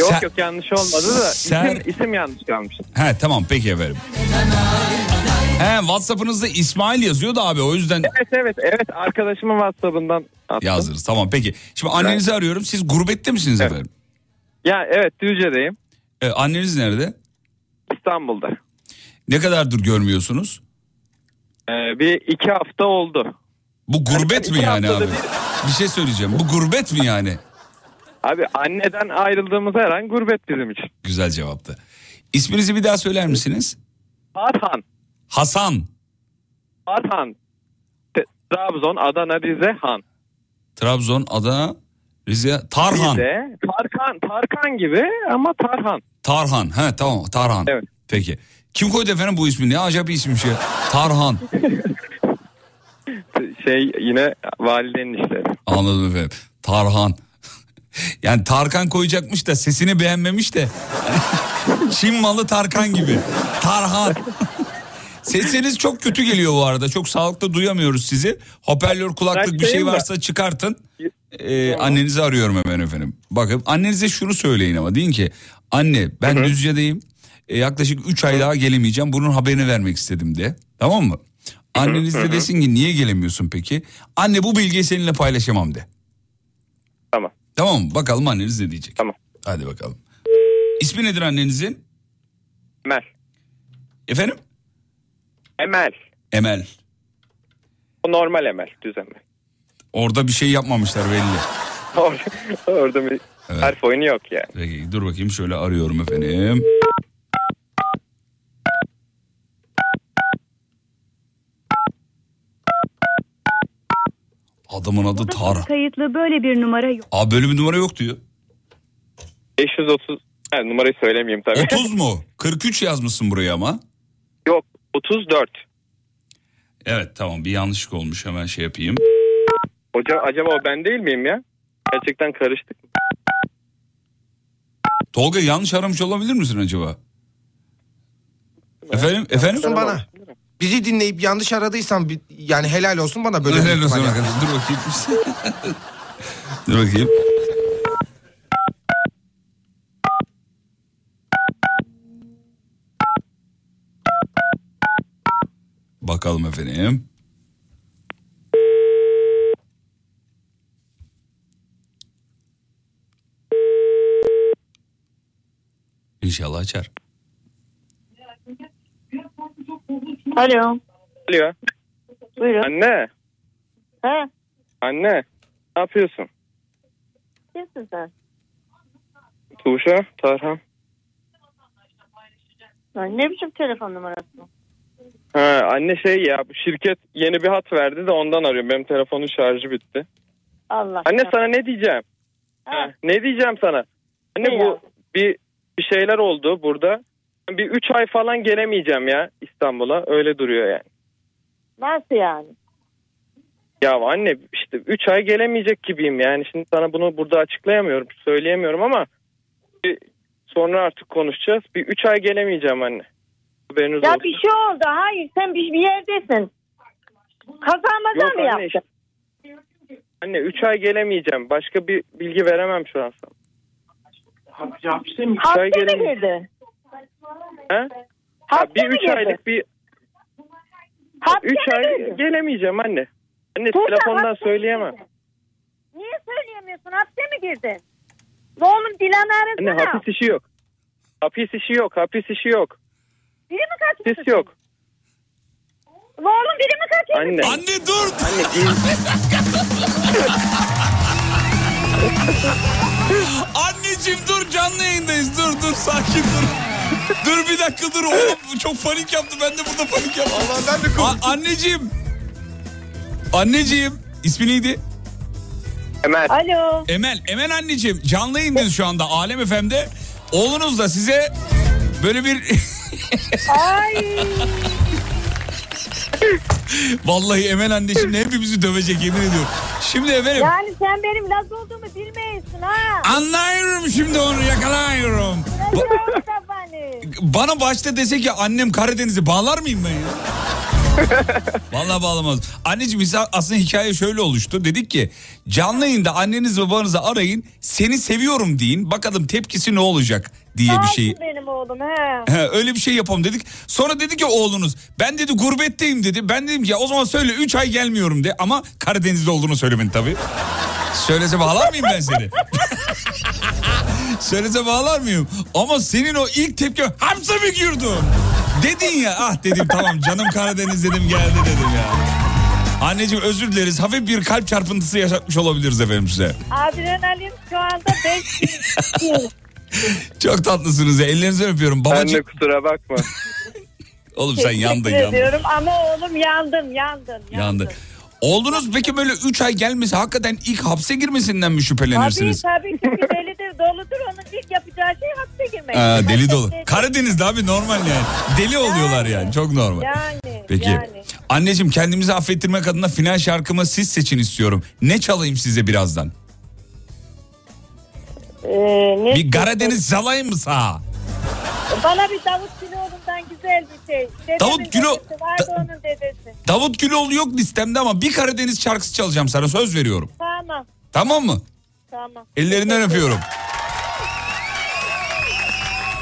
Yok Sen- yok yanlış olmadı da Sen- isim, isim yanlış kalmış. He tamam peki efendim. He WhatsApp'ınızda İsmail yazıyor da abi o yüzden Evet evet evet arkadaşımın WhatsApp'ından attım. yazdınız. Tamam peki. Şimdi annenizi arıyorum. Siz gurbette misiniz efendim? Ya evet Düzce'deyim. E, anneniz nerede? İstanbul'da. Ne kadardır görmüyorsunuz? Ee, bir iki hafta oldu. Bu gurbet mi iki yani abi? Bir şey söyleyeceğim. Bu gurbet mi yani? Abi anneden ayrıldığımız her an gurbet bizim için. Güzel cevaptı. İsminizi bir daha söyler misiniz? Hasan. Tarhan. Te- Trabzon, Adana, Rize, Han. Trabzon, Adana, Rize, Tarhan. Rize, Tarkan, Tarkan gibi ama Tarhan. Tarhan. He tamam Tarhan. Evet. Peki. Kim koydu efendim bu ismi? Ne acayip bir isimmiş ya. Tarhan. Şey yine validenin işleri. Anladım efendim. Tarhan. Yani Tarkan koyacakmış da sesini beğenmemiş de. Çin malı Tarkan gibi. Tarhan. Sesiniz çok kötü geliyor bu arada. Çok sağlıklı duyamıyoruz sizi. Hoparlör kulaklık bir şey varsa çıkartın. Ee, annenizi arıyorum hemen efendim. Bakın annenize şunu söyleyin ama deyin ki anne ben Düzce'deyim. Ee, yaklaşık 3 ay daha gelemeyeceğim. Bunun haberini vermek istedim de. Tamam mı? Anneniz de desin ki niye gelemiyorsun peki? Anne bu bilgiyi seninle paylaşamam de. Tamam. Tamam mı? Bakalım anneniz ne diyecek. Tamam. Hadi bakalım. İsmi nedir annenizin? Emel. Efendim? Emel. Emel. O normal Emel. Düz Emel. Orada bir şey yapmamışlar belli. Orada, orada bir harf oyunu yok yani. Peki dur bakayım şöyle arıyorum efendim. Adamın adı Tar. Kayıtlı böyle bir numara yok. Aa böyle bir numara yok diyor. 530 ha, numarayı söylemeyeyim tabii. 30 mu? 43 yazmışsın buraya ama. Yok 34. Evet tamam bir yanlışlık olmuş hemen şey yapayım. Hocam acaba o ben değil miyim ya? Gerçekten karıştık. Tolga yanlış aramış olabilir misin acaba? Efendim efendim? Bana. Bizi dinleyip yanlış aradıysan bi- yani helal olsun bana böyle. Helal olsun arkadaş. Dur bakayım. Dur bakayım. Bakalım efendim. İnşallah açar. Alo. Alo. Buyurun. Anne. He? Anne. Ne yapıyorsun? Kimsin sen? Tuğşa. Tarhan. Ha, ne biçim telefon numarası? Ha, anne şey ya bu şirket yeni bir hat verdi de ondan arıyorum. Benim telefonun şarjı bitti. Allah. Anne sana ne diyeceğim? Ha, ne diyeceğim sana? Anne Ne bu ya? bir bir şeyler oldu burada. Bir üç ay falan gelemeyeceğim ya İstanbul'a. Öyle duruyor yani. Nasıl yani? Ya anne işte 3 ay gelemeyecek gibiyim yani. Şimdi sana bunu burada açıklayamıyorum, söyleyemiyorum ama bir, sonra artık konuşacağız. Bir 3 ay gelemeyeceğim anne. Haberiniz Ya olsun. bir şey oldu. Hayır sen bir, bir yerdesin. Kazanmadan Yok mı anne yaptın? Anne 3 ay gelemeyeceğim. Başka bir bilgi veremem şu an sana. Hapse mi? Hapse mi girdi? He? Ha, bir 3 girdi? aylık bir Hapse 3 mi ay gelemeyeceğim anne. Anne Tuğçe, telefondan söyleyemem. Niye söyleyemiyorsun? Hapse mi girdin? Oğlum Dilan Anne arasana. hapis işi yok. Hapis işi yok. Hapis işi yok. Biri mi kaçmış? Hapis yok. Oğlum biri mi kaçırdı? Anne. Anne dur. Anne değil. Anneciğim dur canlı yayındayız. Dur dur sakin dur. dur bir dakika dur oğlum çok panik yaptı. Ben de burada panik yaptım. Allah ben de Anneciğim. Anneciğim. ismi neydi? Emel. Alo. Emel. Emel anneciğim. Canlı yayındayız şu anda Alem FM'de. Oğlunuz da size böyle bir... Ay. Vallahi Emel anne şimdi hepimizi dövecek yemin ediyorum. Şimdi efendim Yani sen benim Laz olduğumu bilmeyisin ha. anlıyorum şimdi onu yakalıyorum. Kafanı. Bana başta dese ki annem Karadeniz'i bağlar mıyım ben ya? Vallahi bağlamaz. Anneciğim biz aslında hikaye şöyle oluştu. Dedik ki canlı yayında anneniz babanızı arayın. Seni seviyorum deyin. Bakalım tepkisi ne olacak diye bir şey. Benim oğlum he. He, öyle bir şey yapalım dedik. Sonra dedi ki oğlunuz ben dedi gurbetteyim dedi. Ben dedim ki o zaman söyle 3 ay gelmiyorum de. Ama Karadeniz'de olduğunu söylemedi tabii. Söylese bağlar mıyım ben seni? Söylese bağlar mıyım? Ama senin o ilk tepki hapse mi girdin? Dedin ya ah dedim tamam canım Karadeniz dedim geldi dedim ya. Anneciğim özür dileriz. Hafif bir kalp çarpıntısı yaşatmış olabiliriz efendim size. Adrenalin şu anda 5 Çok tatlısınız ya. Ellerinizden öpüyorum. Babacığım. Anne kusura bakma. Oğlum sen yandın yandın. ediyorum ama oğlum yandım yandım. Yandı. Oğlunuz peki böyle 3 ay gelmesi hakikaten ilk hapse girmesinden mi Tabii şüphelenirsiniz? tabii çünkü delidir doludur onun ilk yapacağı şey hapse girmek. Aa, deli dolu. Karadeniz'de abi normal yani. Deli oluyorlar yani çok normal. Yani. Peki. Yani. Anneciğim kendimizi affettirmek adına final şarkımı siz seçin istiyorum. Ne çalayım size birazdan? Ee, ne Bir Karadeniz çalayım mı sağa? Bana bir Davut Güloğlu'ndan güzel bir şey. Dedemin Davut Gülo- Vardı onun dedesi. Davut Güloğlu yok listemde ama bir Karadeniz şarkısı çalacağım sana söz veriyorum. Tamam. Tamam mı? Tamam. Ellerinden öpüyorum.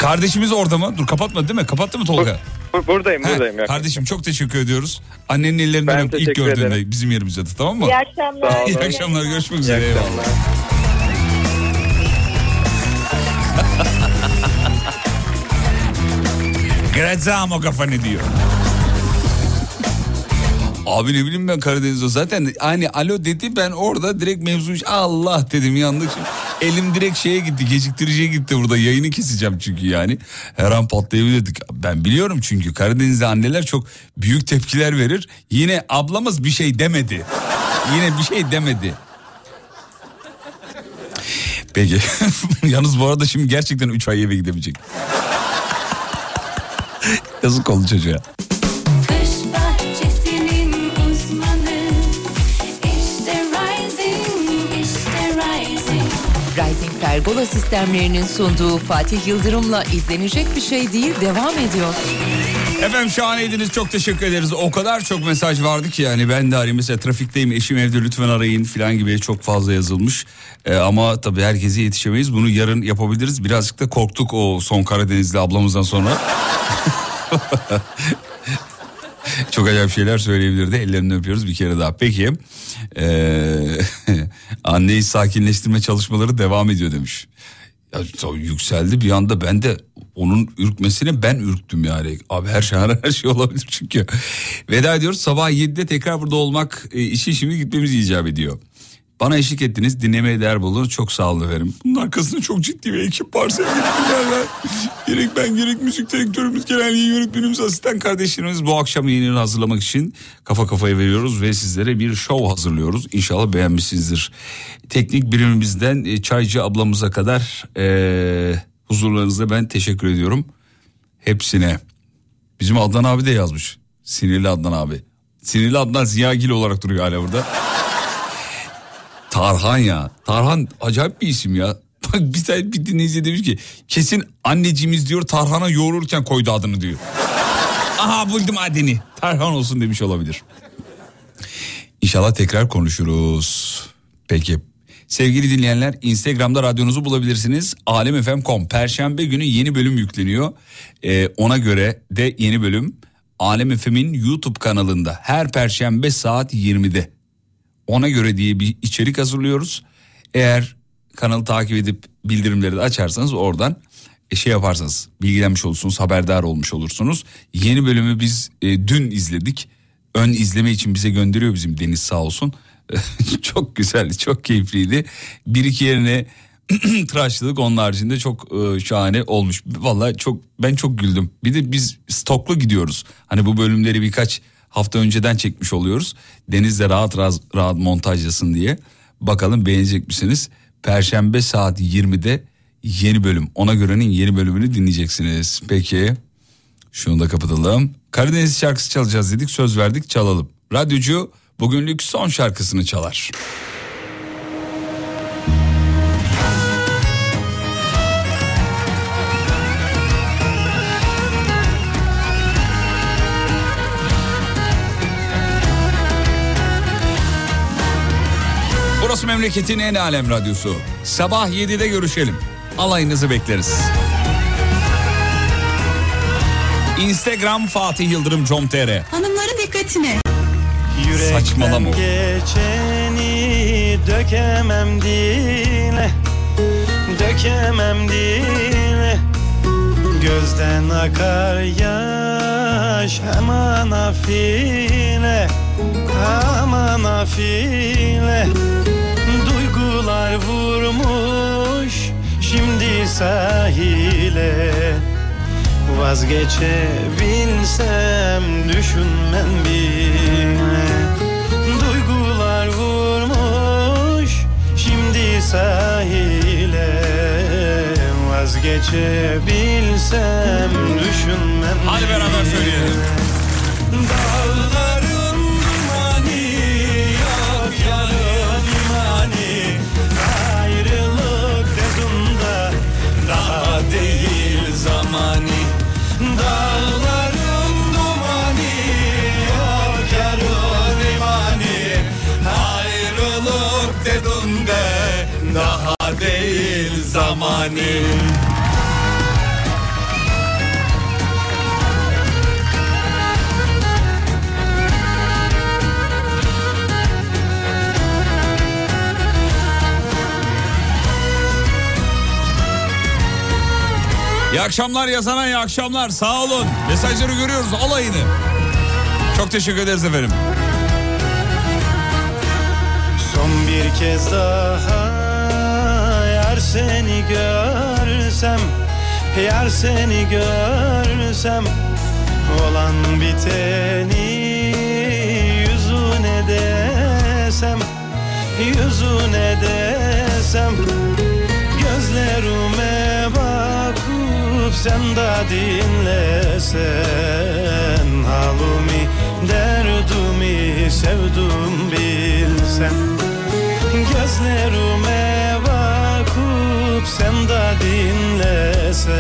Kardeşimiz orada mı? Dur kapatmadı değil mi? Kapattı mı Tolga? Bu- Buradayım buradayım. ya. Kardeşim çok teşekkür ediyoruz. Annenin ellerinden Ben öp ilk teşekkür gördüğünde ederim. bizim yerimizde tamam mı? İyi akşamlar. Sağ olun. İyi akşamlar görüşmek üzere. İyi eyvallah. akşamlar. Graziamo kafanı diyor. Abi ne bileyim ben Karadeniz'de zaten hani alo dedi ben orada direkt mevzu Allah dedim yandık. Elim direkt şeye gitti geciktiriciye gitti burada yayını keseceğim çünkü yani. Her an patlayabilirdik. Ben biliyorum çünkü Karadeniz'de anneler çok büyük tepkiler verir. Yine ablamız bir şey demedi. Yine bir şey demedi. Peki. Yalnız bu arada şimdi gerçekten 3 ay eve gidemeyecek. Yazık oldu çocuğa. Pergola sistemlerinin sunduğu Fatih Yıldırım'la izlenecek bir şey değil devam ediyor. Efendim şahaneydiniz çok teşekkür ederiz. O kadar çok mesaj vardı ki yani ben de arayayım mesela trafikteyim eşim evde lütfen arayın falan gibi çok fazla yazılmış. Ee, ama tabii herkese yetişemeyiz bunu yarın yapabiliriz. Birazcık da korktuk o son Karadenizli ablamızdan sonra. çok acayip şeyler söyleyebilirdi ellerinden öpüyoruz bir kere daha. Peki ee, anneyi sakinleştirme çalışmaları devam ediyor demiş. Ya, yükseldi bir anda ben de onun ürkmesine ben ürktüm yani. Abi her şey her şey olabilir çünkü. Veda ediyoruz sabah 7'de tekrar burada olmak e, işi şimdi gitmemiz icap ediyor. Bana eşlik ettiniz dinlemeye değer buldunuz çok sağ olun efendim. Bunun arkasında çok ciddi bir ekip var sevgili gerek ben gerek müzik direktörümüz genel yönetmenimiz asistan kardeşlerimiz bu akşam yayınını hazırlamak için kafa kafaya veriyoruz ve sizlere bir show hazırlıyoruz. İnşallah beğenmişsinizdir. Teknik birimimizden e, çaycı ablamıza kadar e, huzurlarınızda ben teşekkür ediyorum. Hepsine. Bizim Adnan abi de yazmış. Sinirli Adnan abi. Sinirli Adnan Ziyagil olarak duruyor hala burada. Tarhan ya. Tarhan acayip bir isim ya. Bak bir tane bir dinleyici demiş ki kesin anneciğimiz diyor Tarhan'a yoğururken koydu adını diyor. Aha buldum adını. Tarhan olsun demiş olabilir. İnşallah tekrar konuşuruz. Peki. Sevgili dinleyenler Instagram'da radyonuzu bulabilirsiniz. Alemfm.com Perşembe günü yeni bölüm yükleniyor. Ee, ona göre de yeni bölüm Alem FM'in YouTube kanalında her perşembe saat 20'de. Ona göre diye bir içerik hazırlıyoruz. Eğer kanalı takip edip bildirimleri de açarsanız oradan e, şey yaparsanız bilgilenmiş olursunuz, haberdar olmuş olursunuz. Yeni bölümü biz e, dün izledik. Ön izleme için bize gönderiyor bizim Deniz sağ olsun. çok güzeldi, çok keyifliydi. Bir iki yerine tıraşladık onun haricinde çok e, şahane olmuş. Vallahi çok ben çok güldüm. Bir de biz stoklu gidiyoruz. Hani bu bölümleri birkaç hafta önceden çekmiş oluyoruz. Deniz de rahat rahat, rahat montajlasın diye. Bakalım beğenecek misiniz? Perşembe saat 20'de yeni bölüm. Ona görenin yeni bölümünü dinleyeceksiniz. Peki şunu da kapatalım. Karadeniz şarkısı çalacağız dedik söz verdik çalalım. Radyocu bugünlük son şarkısını çalar. Burası memleketin en alem radyosu. Sabah 7'de görüşelim. Alayınızı bekleriz. Instagram Fatih Yıldırım com.tr Hanımların dikkatine. Saçmalama. geçeni dökemem dile Dökemem dile Gözden akar yaş Aman afile Aman afile Duygular vurmuş Şimdi sahile. Vazgeçebilsem düşünmem bile. Duygular vurmuş şimdi sahile. Vazgeçebilsem düşünmem Hadi beraber söyleyelim. Dağların zamanı İyi akşamlar yazana iyi akşamlar sağ olun. Mesajları görüyoruz alayını. Çok teşekkür ederiz efendim. Son bir kez daha seni görsem Yar seni görsem Olan biteni yüzüne desem Yüzüne desem Gözlerime bakıp sen de dinlesen Halimi derdimi sevdum bilsen Gözlerime bakıp sen de dinlesen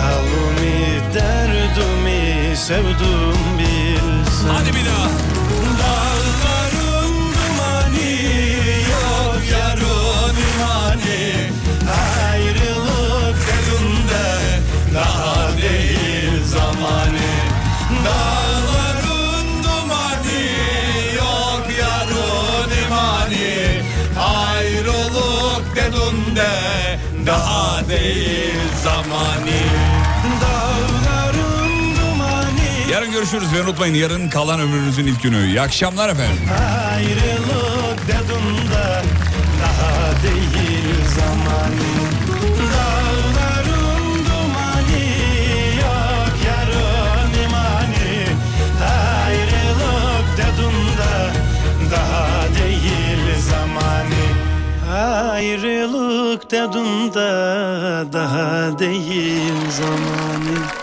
Halimi derdimi sevdum bilsen Hadi bir daha. Değil zamanı Dağların dumanı. Yarın görüşürüz ve unutmayın yarın kalan ömrünüzün ilk günü. İyi akşamlar efendim. Ayrılık dedim de daha değil zamanı Dağların dumanı yok yarın imani. Ayrılık dedim de daha değil zamanı Ayrılık Yok dedim de daha değil zamanı.